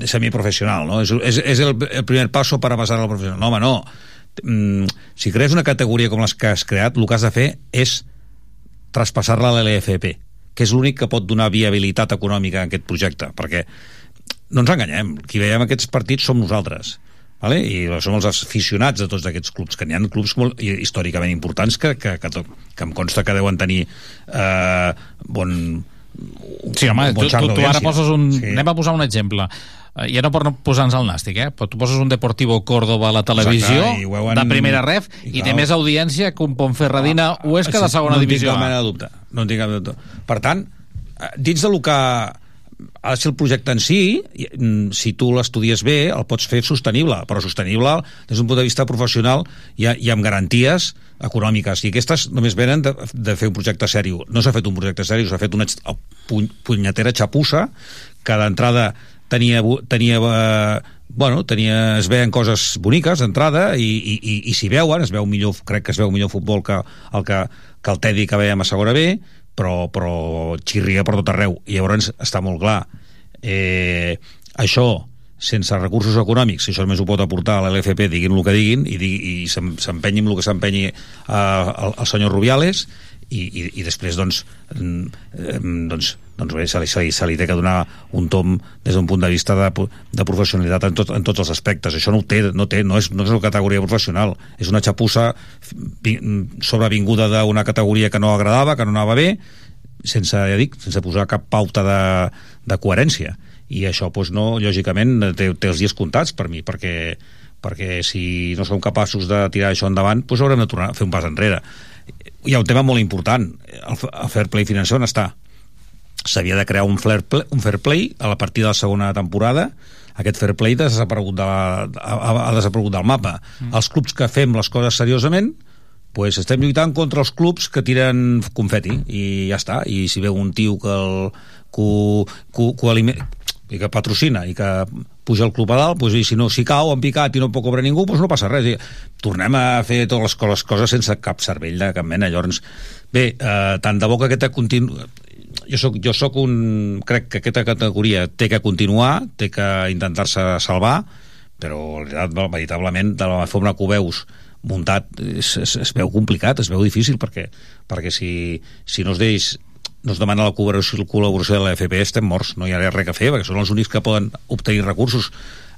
semiprofessional no? és, és, és el, el primer passo per a passar al professional no, home, no mm, si crees una categoria com les que has creat el que has de fer és traspassar-la a l'LFP que és l'únic que pot donar viabilitat econòmica a aquest projecte perquè no ens enganyem, qui veiem aquests partits som nosaltres vale? i som els aficionats de tots aquests clubs que n'hi ha clubs molt històricament importants que, que, que, que em consta que deuen tenir eh, bon Sí, home, tu, tu, tu ara poses un... Sí. Anem a posar un exemple. Eh, Ja no per no posar-nos al nàstic, eh? Però tu poses un Deportivo Córdoba a la televisió, Exacte, veuen- de primera ref, i i, té més audiència que un Ponferradina Ah, Huesca de sí, segona no divisió. No tinc cap mena de dubte. No en tinc cap de dubte. Per tant, eh, dins de lo que ha de ser el projecte en si, mm, si tu l'estudies bé, el pots fer sostenible, però sostenible des d'un punt de vista professional i, i amb garanties econòmiques. I aquestes només venen de, de fer un projecte sèrio. No s'ha fet un projecte sèrio, s'ha fet una punyetera xapussa que d'entrada tenia, tenia eh, bueno, tenia, es veien coses boniques d'entrada i, i, i, i s'hi veuen, es veu millor, crec que es veu millor futbol que el, que, que el Tedi que veiem a segona B, però, però xirria per tot arreu. I llavors està molt clar. Eh, això, sense recursos econòmics, si això només ho pot aportar a l'LFP, diguin el que diguin, i, digui, i s'em- s'empenyi amb el que s'empenyi eh, el, el senyor Rubiales, i, i, i després doncs, mm, doncs, doncs bé, se li, se, li, se li té que donar un tom des d'un punt de vista de, de professionalitat en, tot, en tots els aspectes. Això no ho té, no, té, no, és, no és una categoria professional. És una xapussa vi- sobrevinguda d'una categoria que no agradava, que no anava bé sense, ja dic, sense posar cap pauta de, de coherència. I això doncs, no, lògicament té, té els dies comptats per mi perquè, perquè si no som capaços de tirar això endavant doncs haurem de tornar a fer un pas enrere hi ha un tema molt important. El, el fair play financer on està? S'havia de crear un fair, play, un fair play a la partir de la segona temporada. Aquest fair play ha desaparegut, de la, ha, ha desaparegut del mapa. Mm. els clubs que fem les coses seriosament pues estem lluitant contra els clubs que tiren confeti i ja està, i si veu un tio que el, que, que, que, i que patrocina i que puja el club a dalt, pues, i si no si cau en picat i no pot cobrar ningú, pues no passa res. I tornem a fer totes les, co- les coses sense cap cervell de cap mena. Llavors, bé, eh, tant de bo que aquesta continu... Jo soc, jo soc un... Crec que aquesta categoria té que continuar, té que intentar-se salvar, però veritablement, de la forma que ho veus muntat es, es, es veu complicat, es veu difícil perquè, perquè si, si no es deix es demana la col·laboració, col·laboració de l'FP estem morts, no hi ha res a fer perquè són els únics que poden obtenir recursos.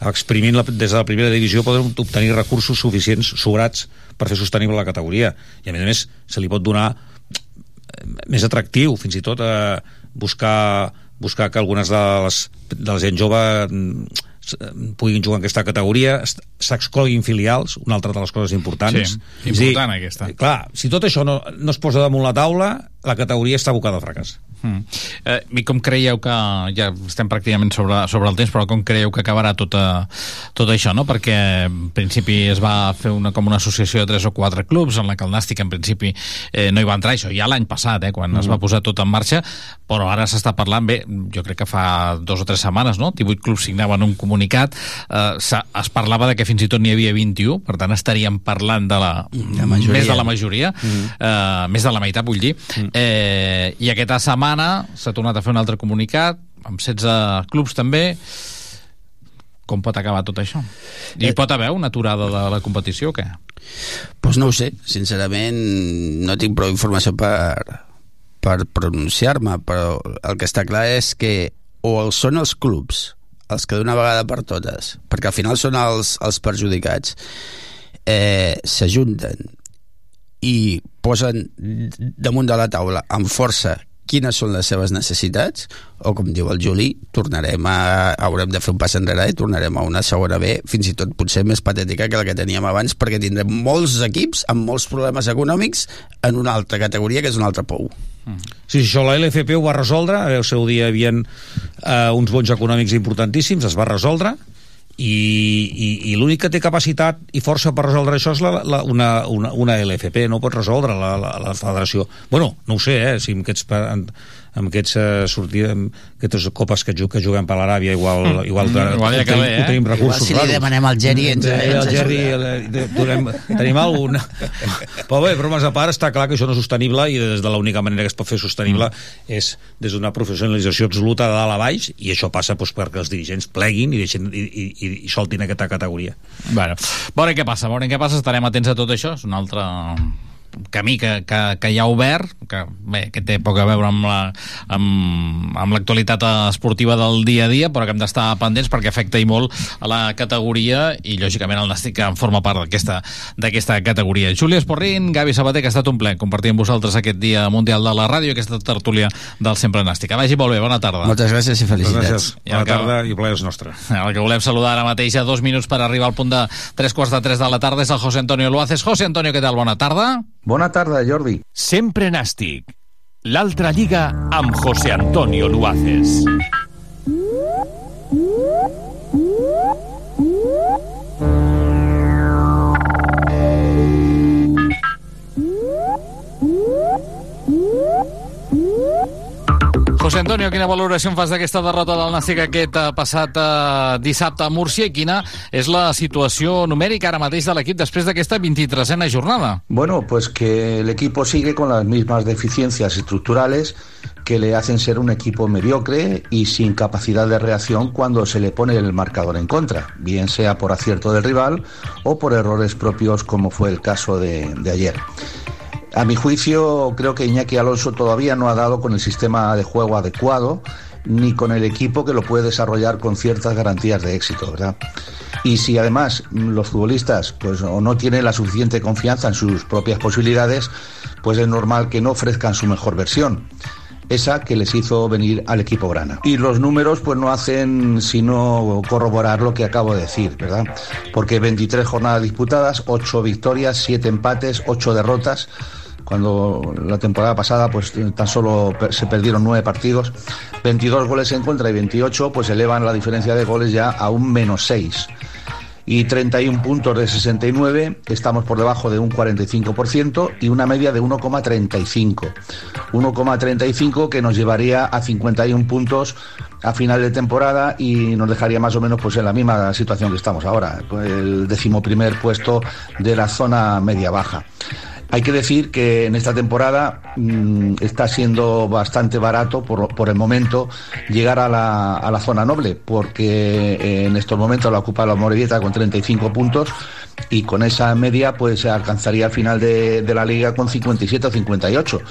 Exprimint la, des de la primera divisió poden obtenir recursos suficients sobrats per fer sostenible la categoria. I a més a més se li pot donar eh, més atractiu, fins i tot a buscar, buscar que algunes de les, de la gent jove mm, puguin jugar en aquesta categoria s'excloguin filials, una altra de les coses importants Sí, a dir, important aquesta. clar, si tot això no, no es posa damunt la taula la categoria està abocada al fracàs Mm. Eh, I com creieu que, ja estem pràcticament sobre, sobre el temps, però com creieu que acabarà tot, eh, tot això, no? Perquè en principi es va fer una, com una associació de tres o quatre clubs en la que el Nàstic en principi eh, no hi va entrar, això ja l'any passat, eh, quan mm. es va posar tot en marxa, però ara s'està parlant, bé, jo crec que fa dos o tres setmanes, no? 18 clubs signaven un comunicat, eh, es parlava de que fins i tot n'hi havia 21, per tant estaríem parlant de la, La majoria. més de la majoria, mm. eh, més de la meitat, vull dir, mm. eh, i aquesta setmana s'ha tornat a fer un altre comunicat, amb 16 clubs també, com pot acabar tot això? I Eh. pot haver una aturada de la competició o què? Pues no ho sé, sincerament no tinc prou informació per, per pronunciar-me, però el que està clar és que o els són els clubs els que d'una vegada per totes, perquè al final són els, els perjudicats, eh, s'ajunten i posen damunt de la taula amb força quines són les seves necessitats? O com diu el Juli, tornarem a haurem de fer un pas enrere i tornarem a una segona B fins i tot potser més patètica que la que teníem abans perquè tindrem molts equips amb molts problemes econòmics en una altra categoria que és un altre pou. Sí, això la LFP ho va resoldre, al seu dia hi havia eh, uns bons econòmics importantíssims, es va resoldre, i, i, i l'únic que té capacitat i força per resoldre això és la, la, una, una, una LFP, no pot resoldre la, la, la federació. Bueno, no ho sé, eh, si amb aquests, amb, aquests uh, sortir, amb aquestes copes que, que juguem per l'Aràbia igual, Mm. igual, Mm, igual ja que tenim, bé, eh? tenim recursos Igual si li demanem al Geri ens- Eh, ens el Geri, el, de- donem, tenim algun però bé, bromes a part, està clar que això no és sostenible i des de l'única manera que es pot fer sostenible Mm. és des d'una professionalització absoluta de dalt a baix i això passa doncs, perquè els dirigents pleguin i, deixin, i, i, i, i soltin aquesta categoria Bueno, veurem què passa, veurem què passa, estarem atents a tot això, és un altre camí que, que, que ja ha obert que, bé, que té poc a veure amb la- amb, amb l'actualitat esportiva del dia a dia, però que hem d'estar pendents perquè afecta i molt a la categoria i lògicament el Nàstic en forma part d'aquesta d'aquesta categoria. Júlia Esporrin, Gavi Sabater, que ha estat un ple compartir amb vosaltres aquest dia mundial de la ràdio, aquesta tertúlia del Sempre Nàstic. Que vagi molt bé, bona tarda. moltes gràcies i felicitats gràcies, bona que- tarda i plaer és nostre El que volem saludar ara mateix a dos minuts per arribar al punt de tres quarts de tres de la tarda és el José Antonio Luaces. José Antonio, què tal? Bona tarda. Bona tarda, Jordi. Sempre Nàstic. L'altra lliga amb José Antonio Luaces. José Antonio, quina valoració en fas d'aquesta derrota del Nàstic aquest eh, passat eh, dissabte a Múrcia i quina és la situació ara mateix de l'equip després d'aquesta 23a jornada? Bueno, pues que el equipo sigue con las mismas deficiencias estructurales que le hacen ser un equipo mediocre y sin capacidad de reacción cuando se le pone el marcador en contra, bien sea por acierto del rival o por errores propios como fue el caso de ayer. A mi juicio, creo que Iñaki Alonso todavía no ha dado con el sistema de juego adecuado ni con el equipo que lo puede desarrollar con ciertas garantías de éxito, ¿verdad? Y si además los futbolistas pues o no tienen la suficiente confianza en sus propias posibilidades, pues es normal que no ofrezcan su mejor versión esa que les hizo venir al equipo grana. Y los números pues no hacen sino corroborar lo que acabo de decir, ¿verdad? Porque 23 jornadas disputadas, 8 victorias, 7 empates, 8 derrotas, cuando la temporada pasada pues tan solo se perdieron 9 partidos, 22 goles en contra y 28 pues elevan la diferencia de goles ya a un menos 6 y 31 puntos de 69, estamos por debajo de un 45% y una media de 1,35. 1,35 que nos llevaría a 51 puntos a final de temporada y nos dejaría más o menos pues en la misma situación que estamos ahora, el decimoprimer puesto de la zona media baja. Hay que decir que en esta temporada mmm, está siendo bastante barato por, por el momento llegar a la, a la, zona noble, porque en estos momentos la ocupa la Morevieta con 35 puntos y con esa media pues alcanzaría al final de, de, la liga con 57 o 58,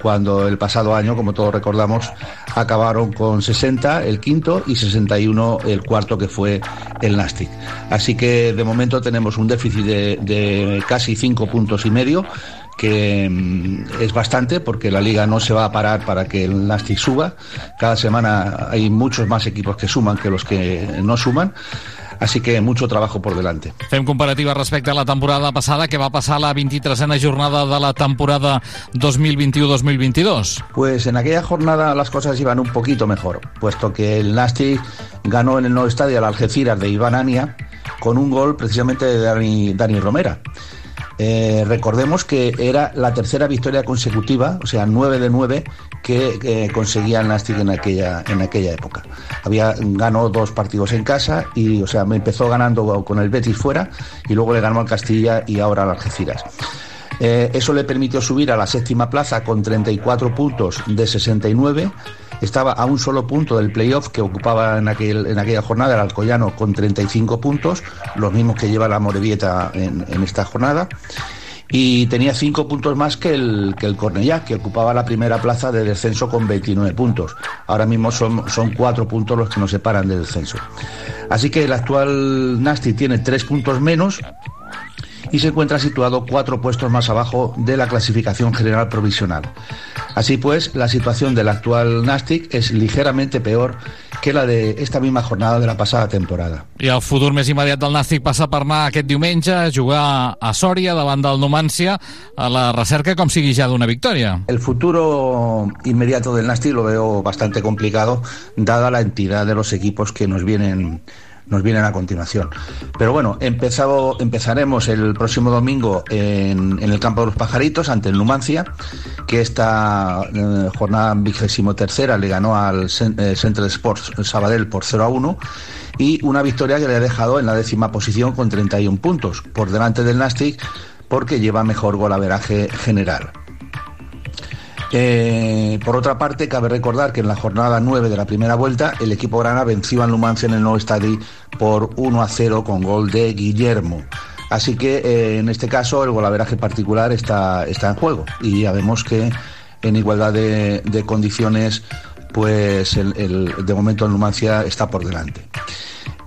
cuando el pasado año, como todos recordamos, acabaron con 60 el quinto y 61 el cuarto que fue el Nastic. Así que de momento tenemos un déficit de, casi 5 puntos y medio que mm, es bastante porque la liga no se va a parar para que el Nastic suba. Cada semana hay muchos más equipos que suman que los que no suman. Así que mucho trabajo por delante. Fem comparativa respecte a la temporada passada, que va passar la 23a jornada de la temporada 2021-2022. Pues en aquella jornada las cosas iban un poquito mejor, puesto que el Nastic ganó en el nuevo estadio al Algeciras de Iván Ania con un gol precisamente de Dani, Dani Romera. Eh, recordemos que era la tercera victoria consecutiva, o sea, 9 de 9 que, que conseguía el Nastic en aquella, en aquella época. Había ganó dos partidos en casa y, o sea, empezó ganando con el Betis fuera y luego le ganó al Castilla y ahora al Algeciras. Eh, eso le permitió subir a la séptima plaza con 34 puntos de 69 estaba a un solo punto del playoff que ocupaba en, aquel, en aquella jornada el Alcoyano con 35 puntos, los mismos que lleva la Morevieta en, en esta jornada. Y tenía cinco puntos más que el, que el Cornellá, que ocupaba la primera plaza de descenso con 29 puntos. Ahora mismo son, son cuatro puntos los que nos separan del descenso. Así que el actual Nasty tiene tres puntos menos, y se encuentra situado cuatro puestos más abajo de la clasificación general provisional. Así pues, la situación del actual Nastic es ligeramente peor que la de esta misma jornada de la pasada temporada. I el futur més immediat del Nàstic passa per anar aquest diumenge a jugar a Sòria davant del Numància a la recerca com sigui ja d'una victòria. El futuro inmediato del Nàstic lo veo bastante complicado dada la entidad de los equipos que nos vienen nos vienen a continuación. Pero bueno, empezado, empezaremos el próximo domingo en, en, el campo de los pajaritos ante el Numancia, que esta eh, jornada vigésimo tercera le ganó al eh, Central Sports Sabadell por 0 a 1 y una victoria que le ha dejado en la décima posición con 31 puntos, por delante del Nastic porque lleva mejor golaveraje general. Eh, por otra parte, cabe recordar que en la jornada 9 de la primera vuelta, el equipo grana venció al Numancia en el nuevo estadio por 1 a 0 con gol de Guillermo. Así que eh, en este caso el golaveraje particular está, está en juego y ya vemos que en igualdad de, condiciones, pues el, de momento el Numancia está por delante.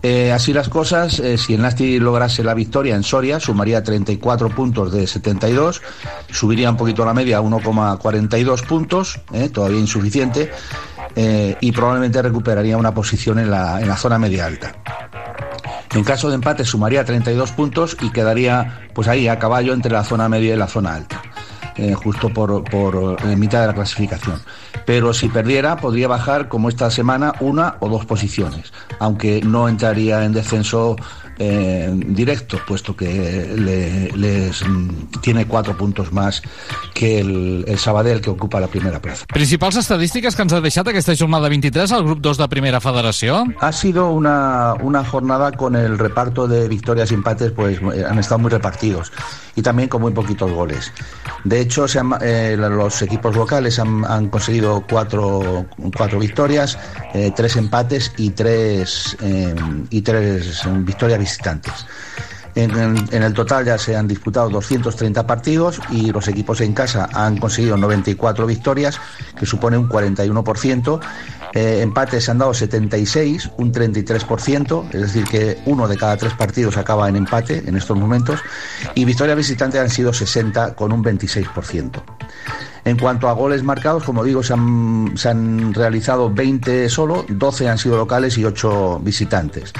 Eh, así las cosas, eh, si el Nasti lograse la victoria en Soria, sumaría 34 puntos de 72, subiría un poquito la media a 1,42 puntos, eh, todavía insuficiente, y probablemente recuperaría una posición en la, en la zona media alta. En caso de empate sumaría 32 puntos y quedaría pues ahí a caballo entre la zona media y la zona alta. Eh, justo por, por en mitad de la clasificación. Pero si perdiera, podría bajar, como esta semana, una o dos posiciones, aunque no entraría en descenso eh, directo, puesto que le, les tiene cuatro puntos más que el, el Sabadell, que ocupa la primera plaza. Principals estadístiques que ens ha deixat aquesta jornada 23 al grup 2 de Primera Federació? Ha sido una, una jornada con el reparto de victorias y empates, pues han estado muy repartidos y también con muy poquitos goles. De hecho, se han, eh, los equipos locales han, han conseguido cuatro, cuatro victorias, eh, tres empates y tres, eh, y tres victorias visitantes. En, el total ya se han disputado 230 partidos y los equipos en casa han conseguido 94 victorias, que supone un 41%. Eh, empates se han dado 76, un 33%, es decir, que uno de cada tres partidos acaba en empate en estos momentos. Y victorias visitantes han sido 60, con un 26%. En cuanto a goles marcados, como digo, se han, se han realizado 20 solo, 12 han sido locales y 8 visitantes.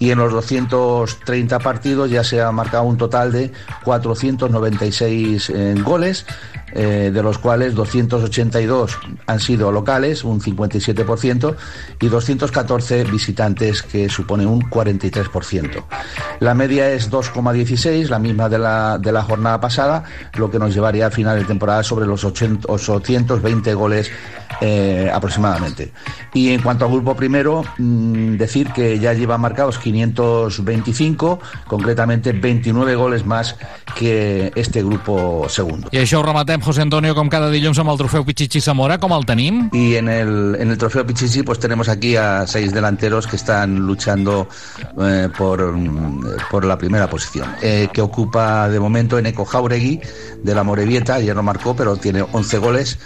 Y en los 230 partidos ya se ha marcado un total de 496 eh, goles, eh, de los cuales 282 han sido locales, un 57%, y 214 visitantes, que supone un 43%. La media es 2,16, la misma de la, de la jornada pasada, lo que nos llevaría a final de temporada sobre los 80 820 goles eh, aproximadamente. Y en cuanto al grupo primero, mm, decir que ya lleva marcados 525, concretamente 29 goles más que este grupo segundo. Rematem, José Antonio, com cada dilluns amb el trofeu Pichichi Zamora. Com el tenim? Y en el, en el trofeo Pichichi pues tenemos aquí a seis delanteros que están luchando eh, por, mm, por la primera posición, eh, que ocupa de momento Eneco Jauregui de la Morevieta, ayer no marcó, pero tiene 11 goles.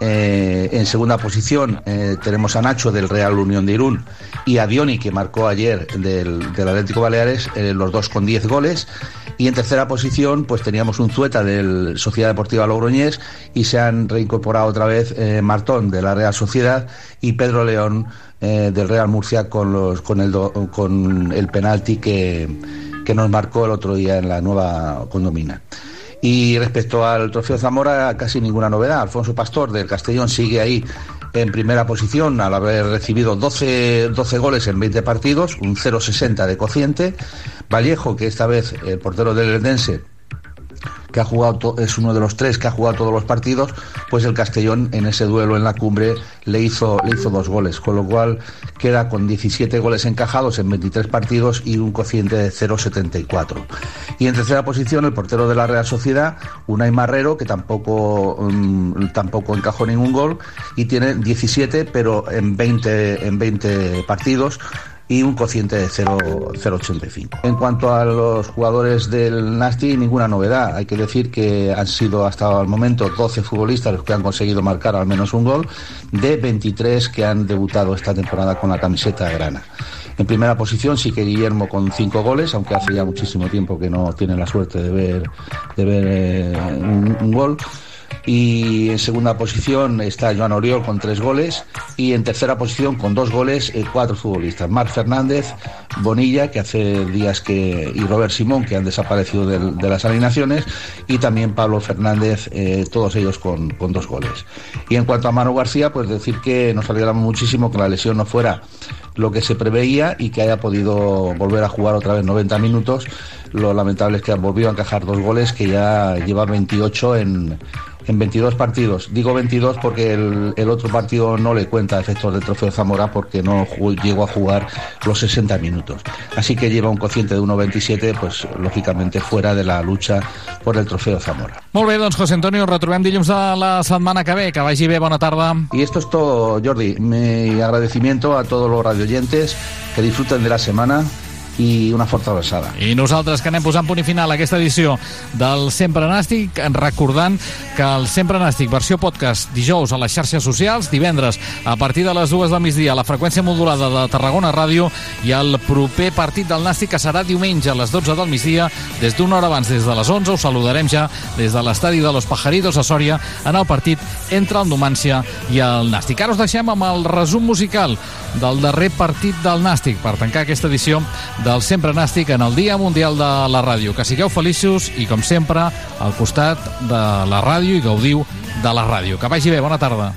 Eh, en segunda posición eh, tenemos a Nacho del Real Unión de Irún y a Dioni que marcó ayer del, del Atlético Baleares, eh, los dos con 10 goles. Y en tercera posición, pues teníamos un Zueta del Sociedad Deportiva Logroñés y se han reincorporado otra vez eh, Martón de la Real Sociedad y Pedro León eh, del Real Murcia con, los, con, el, do- con el penalti que, que nos marcó el otro día en la nueva condomina. Y respecto al trofeo Zamora, casi ninguna novedad. Alfonso Pastor del Castellón sigue ahí en primera posición al haber recibido 12, 12 goles en 20 partidos, un 0,60 de cociente. Vallejo, que esta vez el portero del Eldense, que ha jugado es uno de los tres que ha jugado todos los partidos, pues el Castellón en ese duelo en la cumbre le hizo, le hizo dos goles, con lo cual queda con 17 goles encajados en 23 partidos y un cociente de 0,74. Y en tercera posición el portero de la Real Sociedad, Unai Marrero, que tampoco, mm, tampoco encajó ningún gol y tiene 17, pero en 20, en 20 partidos y un cociente de 0 0,85. En cuanto a los jugadores del Nasti, ninguna novedad. Hay que decir que han sido hasta el momento 12 futbolistas los que han conseguido marcar al menos un gol, de 23 que han debutado esta temporada con la camiseta grana. En primera posición sí que Guillermo con cinco goles, aunque hace ya muchísimo tiempo que no tiene la suerte de ver, de ver eh, un gol. Y en segunda posición está Joan Oriol con tres goles. Y en tercera posición con dos goles, eh, cuatro futbolistas. Marc Fernández, Bonilla, que hace días que. y Robert Simón, que han desaparecido de, las alineaciones. Y también Pablo Fernández, eh, todos ellos con, con dos goles. Y en cuanto a Manu García, pues decir que nos alegramos muchísimo que la lesión no fuera lo que se preveía y que haya podido volver a jugar otra vez 90 minutos. Lo lamentable es que volvió a encajar dos goles, que ya lleva 28 en, en 22 partidos. Digo 22 porque el, el otro partido no le cuenta efectos del trofeo Zamora porque no llegó a jugar los 60 minutos. Así que lleva un cociente de 1,27, pues lógicamente fuera de la lucha por el trofeo Zamora. Molt bé, doncs, José Antonio, retrobem dilluns de la setmana que ve. Que vagi bé, bona tarda. Y esto es todo, Jordi. Mi agradecimiento a todos los radioyentes que disfruten de la semana y una fuerte abraçada. I nosaltres que anem posant punt i final a aquesta edició del Sempre Nàstic, recordant que el Sempre Nàstic versió podcast dijous a les xarxes socials, divendres a partir de les dues del migdia a la freqüència modulada de Tarragona Ràdio i el proper partit del Nàstic que serà diumenge a les 12 del migdia des d'una hora abans, des de les 11 us saludarem ja des de l'estadi de Los Pajaritos a Sòria en el partit entre el Numància i el Nàstic. Ara us deixem amb el resum musical del darrer partit del Nàstic per tancar aquesta edició del Sempre Nàstic en el Dia Mundial de la Ràdio. Que sigueu feliços i, com sempre, al costat de la ràdio i gaudiu de la ràdio. Que vagi bé, bona tarda.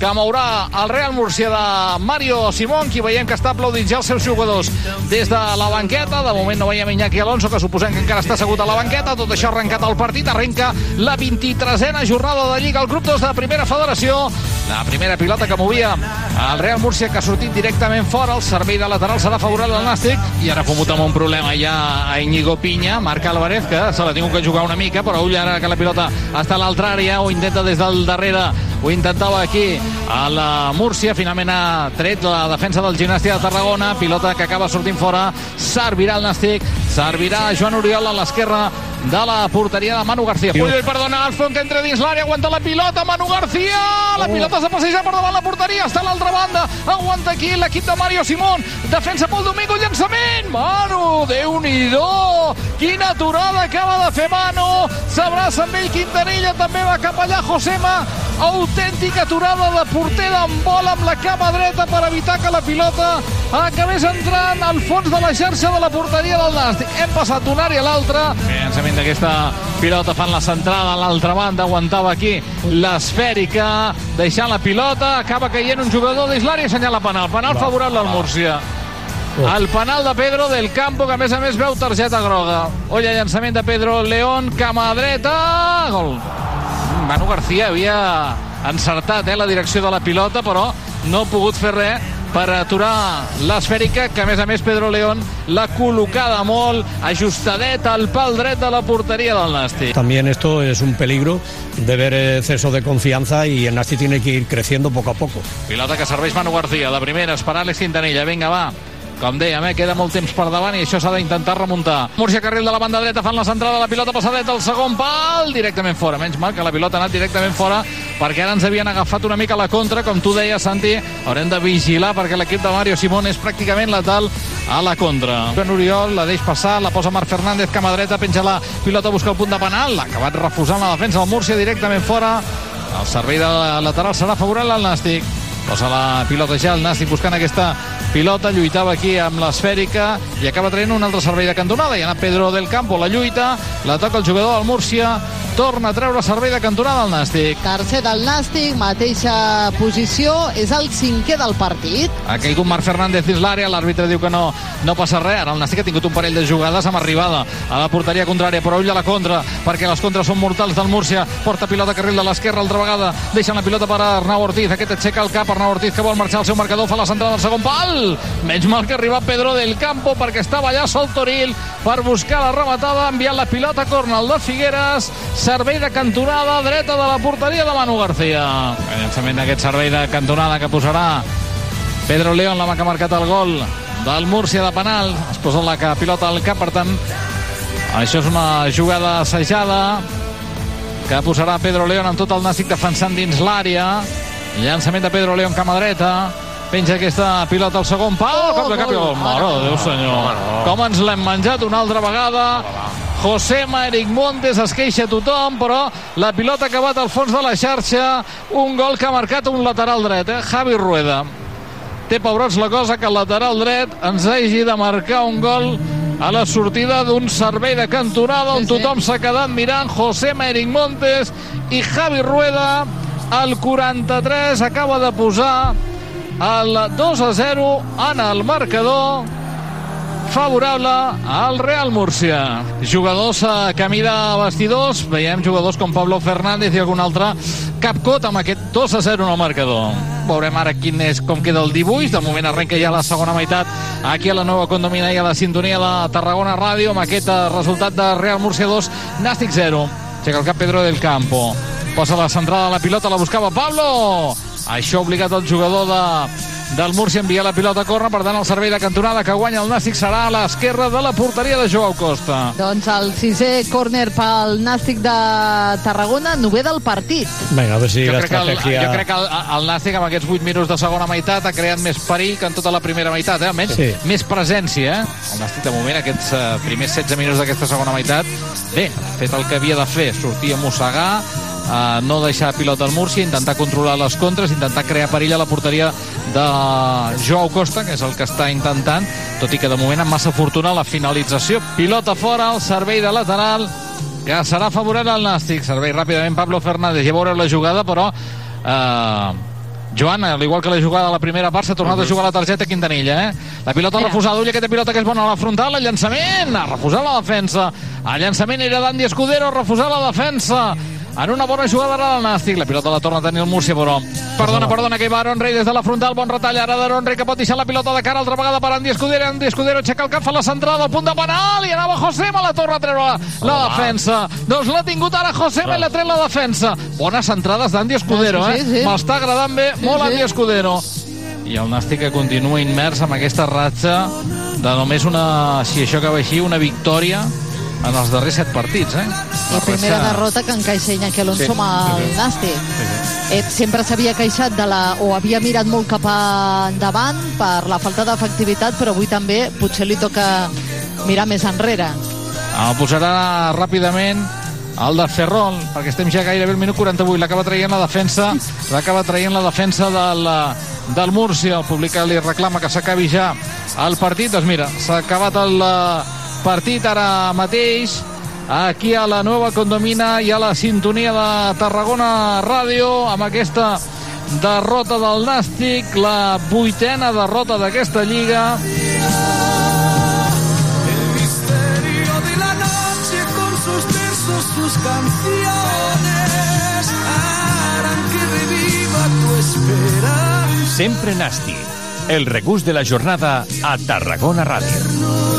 Que mourà el Real Murcia de Mario Simón, qui veiem que està aplaudint ja els seus jugadors des de la banqueta. De moment no veiem Iñaki Alonso, que suposem que encara està assegut a la banqueta. Tot això ha arrencat el partit. Arrenca la 23a jornada de Lliga. El grup 2 de Primera Federació. La primera pilota que movia el Real Múrcia, que ha sortit directament fora. El servei de lateral serà favorable al Nàstic. I ara ha amb un problema ja a Íñigo Pinya. Marc Álvarez, que se l'ha tingut que jugar una mica, però ull ara que la pilota està a l'altra àrea. Ho intenta des del darrere. Ho intentava aquí a la Múrcia. Finalment ha tret la defensa del gimnàstic de Tarragona. Pilota que acaba sortint fora. Servirà el Nàstic. Servirà Joan Oriol a l'esquerra de la porteria de Manu García. Puyol perdona Alfon que entra dins l'àrea, aguanta la pilota, Manu García! La pilota s'ha passejat per davant la porteria, està a l'altra banda, aguanta aquí l'equip de Mario Simón, defensa pel Domingo, llançament! Manu, Déu-n'hi-do! Quina aturada acaba de fer Manu! S'abraça amb ell Quintanilla, també va cap allà Josema, autèntica aturada de porter d'en bola amb la cama dreta per evitar que la pilota acabés entrant al fons de la xarxa de la porteria del Nàstic. Hem passat d'una àrea a l'altra. Llançament d'aquesta pilota fan la centrada a l'altra banda, aguantava aquí l'esfèrica, deixant la pilota, acaba caient un jugador dins l'àrea i assenyala penal. Penal Va, favorable al va. Múrcia. El penal de Pedro del Campo, que a més a més veu targeta groga. Olla, llançament de Pedro León, cama dreta, gol. Manu García havia encertat eh, la direcció de la pilota, però no ha pogut fer res per aturar l'esfèrica, que a més a més Pedro León l'ha col·locada molt, ajustadet al pal dret de la porteria del Nàstic. También esto es un peligro de ver exceso de confianza y el Nasti tiene que ir creciendo poco a poco. Pilota que serveix Manu García, la primera és per Àlex Quintanilla, vinga va. Com dèiem, eh, queda molt temps per davant i això s'ha d'intentar remuntar. Múrcia Carril de la banda dreta fan la centrada, la pilota passadeta al segon pal, directament fora. Menys mal que la pilota ha anat directament fora perquè ara ens havien agafat una mica la contra, com tu deies, Santi, haurem de vigilar perquè l'equip de Mario Simón és pràcticament letal a la contra. Joan Oriol la deix passar, la posa Marc Fernández, cama dreta, penja la pilota, busca el punt de penal, l'ha acabat refusant la defensa del Múrcia directament fora. El servei de la lateral serà favorable al Nàstic. Posa la pilota ja el Nàstic buscant aquesta pilota, lluitava aquí amb l'esfèrica i acaba traient un altre servei de cantonada. I ha anat Pedro del Campo, la lluita la toca el jugador del Múrcia torna a treure servei de cantonada al Nàstic. Tercer del Nàstic, mateixa posició, és el cinquè del partit. ha caigut Marc Fernández dins l'àrea, l'àrbitre diu que no, no passa res, ara el Nàstic ha tingut un parell de jugades amb arribada a la porteria contrària, però ull a la contra, perquè les contres són mortals del Múrcia, porta pilota carril de l'esquerra altra vegada, deixen la pilota per Arnau Ortiz, aquest aixeca el cap, Arnau Ortiz que vol marxar al seu marcador, fa la centrada del segon pal, menys mal que arriba Pedro del Campo perquè estava allà sol Toril per buscar la rematada, enviant la pilota a cornel de Figueres, servei de cantonada dreta de la porteria de Manu García. El llançament d'aquest servei de cantonada que posarà Pedro León, l'home que ha marcat el gol del Múrcia de penal, es posa la pilota al cap, per tant, això és una jugada assajada que posarà Pedro León amb tot el Nàstic defensant dins l'àrea. Llançament de Pedro León, cama dreta. Penja aquesta pilota al segon pal. Oh, cap de cap i gol. Mare de Déu, senyor. Com ens l'hem menjat una altra vegada. José Eric Montes es queixa tothom, però la pilota ha acabat al fons de la xarxa. Un gol que ha marcat un lateral dret, eh? Javi Rueda. Té pebrots la cosa que el lateral dret ens hagi de marcar un gol a la sortida d'un servei de cantonada on tothom s'ha quedat mirant José Eric Montes i Javi Rueda al 43 acaba de posar el 2 a 0 en el marcador favorable al Real Múrcia. Jugadors a camí de vestidors, veiem jugadors com Pablo Fernández i algun altre capcot amb aquest 2 a 0 en el marcador. Veurem ara quin és, com queda el dibuix. De moment arrenca ja la segona meitat aquí a la nova condomina i a la sintonia de Tarragona Ràdio amb aquest eh, resultat de Real Múrcia 2, Nàstic 0. Aixeca el cap Pedro del Campo. Posa la centrada de la pilota, la buscava Pablo. Això ha obligat el jugador de, del Múrcia a enviar la pilota a córrer, per tant el servei de cantonada que guanya el Nàstic serà a l'esquerra de la porteria de Joao Costa. Doncs el sisè córner pel Nàstic de Tarragona, nové del partit. Venga, a ver si jo, la crec que el, jo crec que el, el Nàstic amb aquests 8 minuts de segona meitat ha creat més perill que en tota la primera meitat, eh? almenys Sí. més presència. Eh? El Nàstic de moment, aquests uh, primers 16 minuts d'aquesta segona meitat, bé, ha fet el que havia de fer, sortir a mossegar, uh, no deixar pilota al Múrcia, intentar controlar les contres, intentar crear perill a la porteria de Joao Costa, que és el que està intentant, tot i que de moment amb massa fortuna la finalització. Pilota fora, el servei de lateral, que serà favorable al Nàstic. Servei ràpidament Pablo Fernández. Ja veureu la jugada, però... Eh, Joan, al igual que la jugada de la primera part, s'ha tornat a jugar la targeta Quintanilla, eh? La pilota refusada, ull, aquesta pilota que és bona a la frontal, el llançament, ha refusat la defensa. El llançament era d'Andy Escudero, ha refusat la defensa. En una bona jugada ara del Nàstic. La pilota la torna a tenir el Múrcia, però... Perdona, perdona, que hi va Aron Rey des de la frontal. Bon retall ara d'Aron Rey, que pot deixar la pilota de cara altra vegada per Andy Escudero. Andy Escudero aixeca el cap, fa la centrada al punt de penal i anava José me la torna a treure la, la Home. defensa. Doncs l'ha tingut ara José me l'ha tret la defensa. Bones centrades d'Andy Escudero, Ah, sí, eh? sí. M'està agradant bé Sí, molt sí. Andy Escudero. I el Nàstic que continua immers amb aquesta ratxa de només una, si això acaba així, una victòria en els darrers set partits, eh? I primera derrota que encaixa Iñaki Alonso Sí. amb el Sí, sí. Nàstic. Eh, sempre s'havia queixat de la, o havia mirat molt cap endavant per la falta d'efectivitat, però avui també potser li toca mirar més enrere. El posarà ràpidament el de Ferrol, perquè estem ja gairebé al minut 48. L'acaba traient la defensa, l'acaba traient la defensa del, del Múrcia. El públic li reclama que s'acabi ja el partit. Doncs mira, s'ha acabat el partit ara mateix aquí a la nova condomina i a la sintonia de Tarragona Ràdio amb aquesta derrota del Nàstic, la vuitena derrota d'aquesta lliga. sus canciones harán que reviva tu esperanza. Sempre Nàstic. El regús de la jornada a Tarragona Ràdio.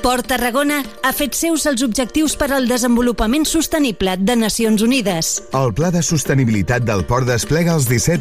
Port Tarragona ha fet seus els objectius per al desenvolupament sostenible de Nacions Unides. El Pla de Sostenibilitat del Port desplega els 17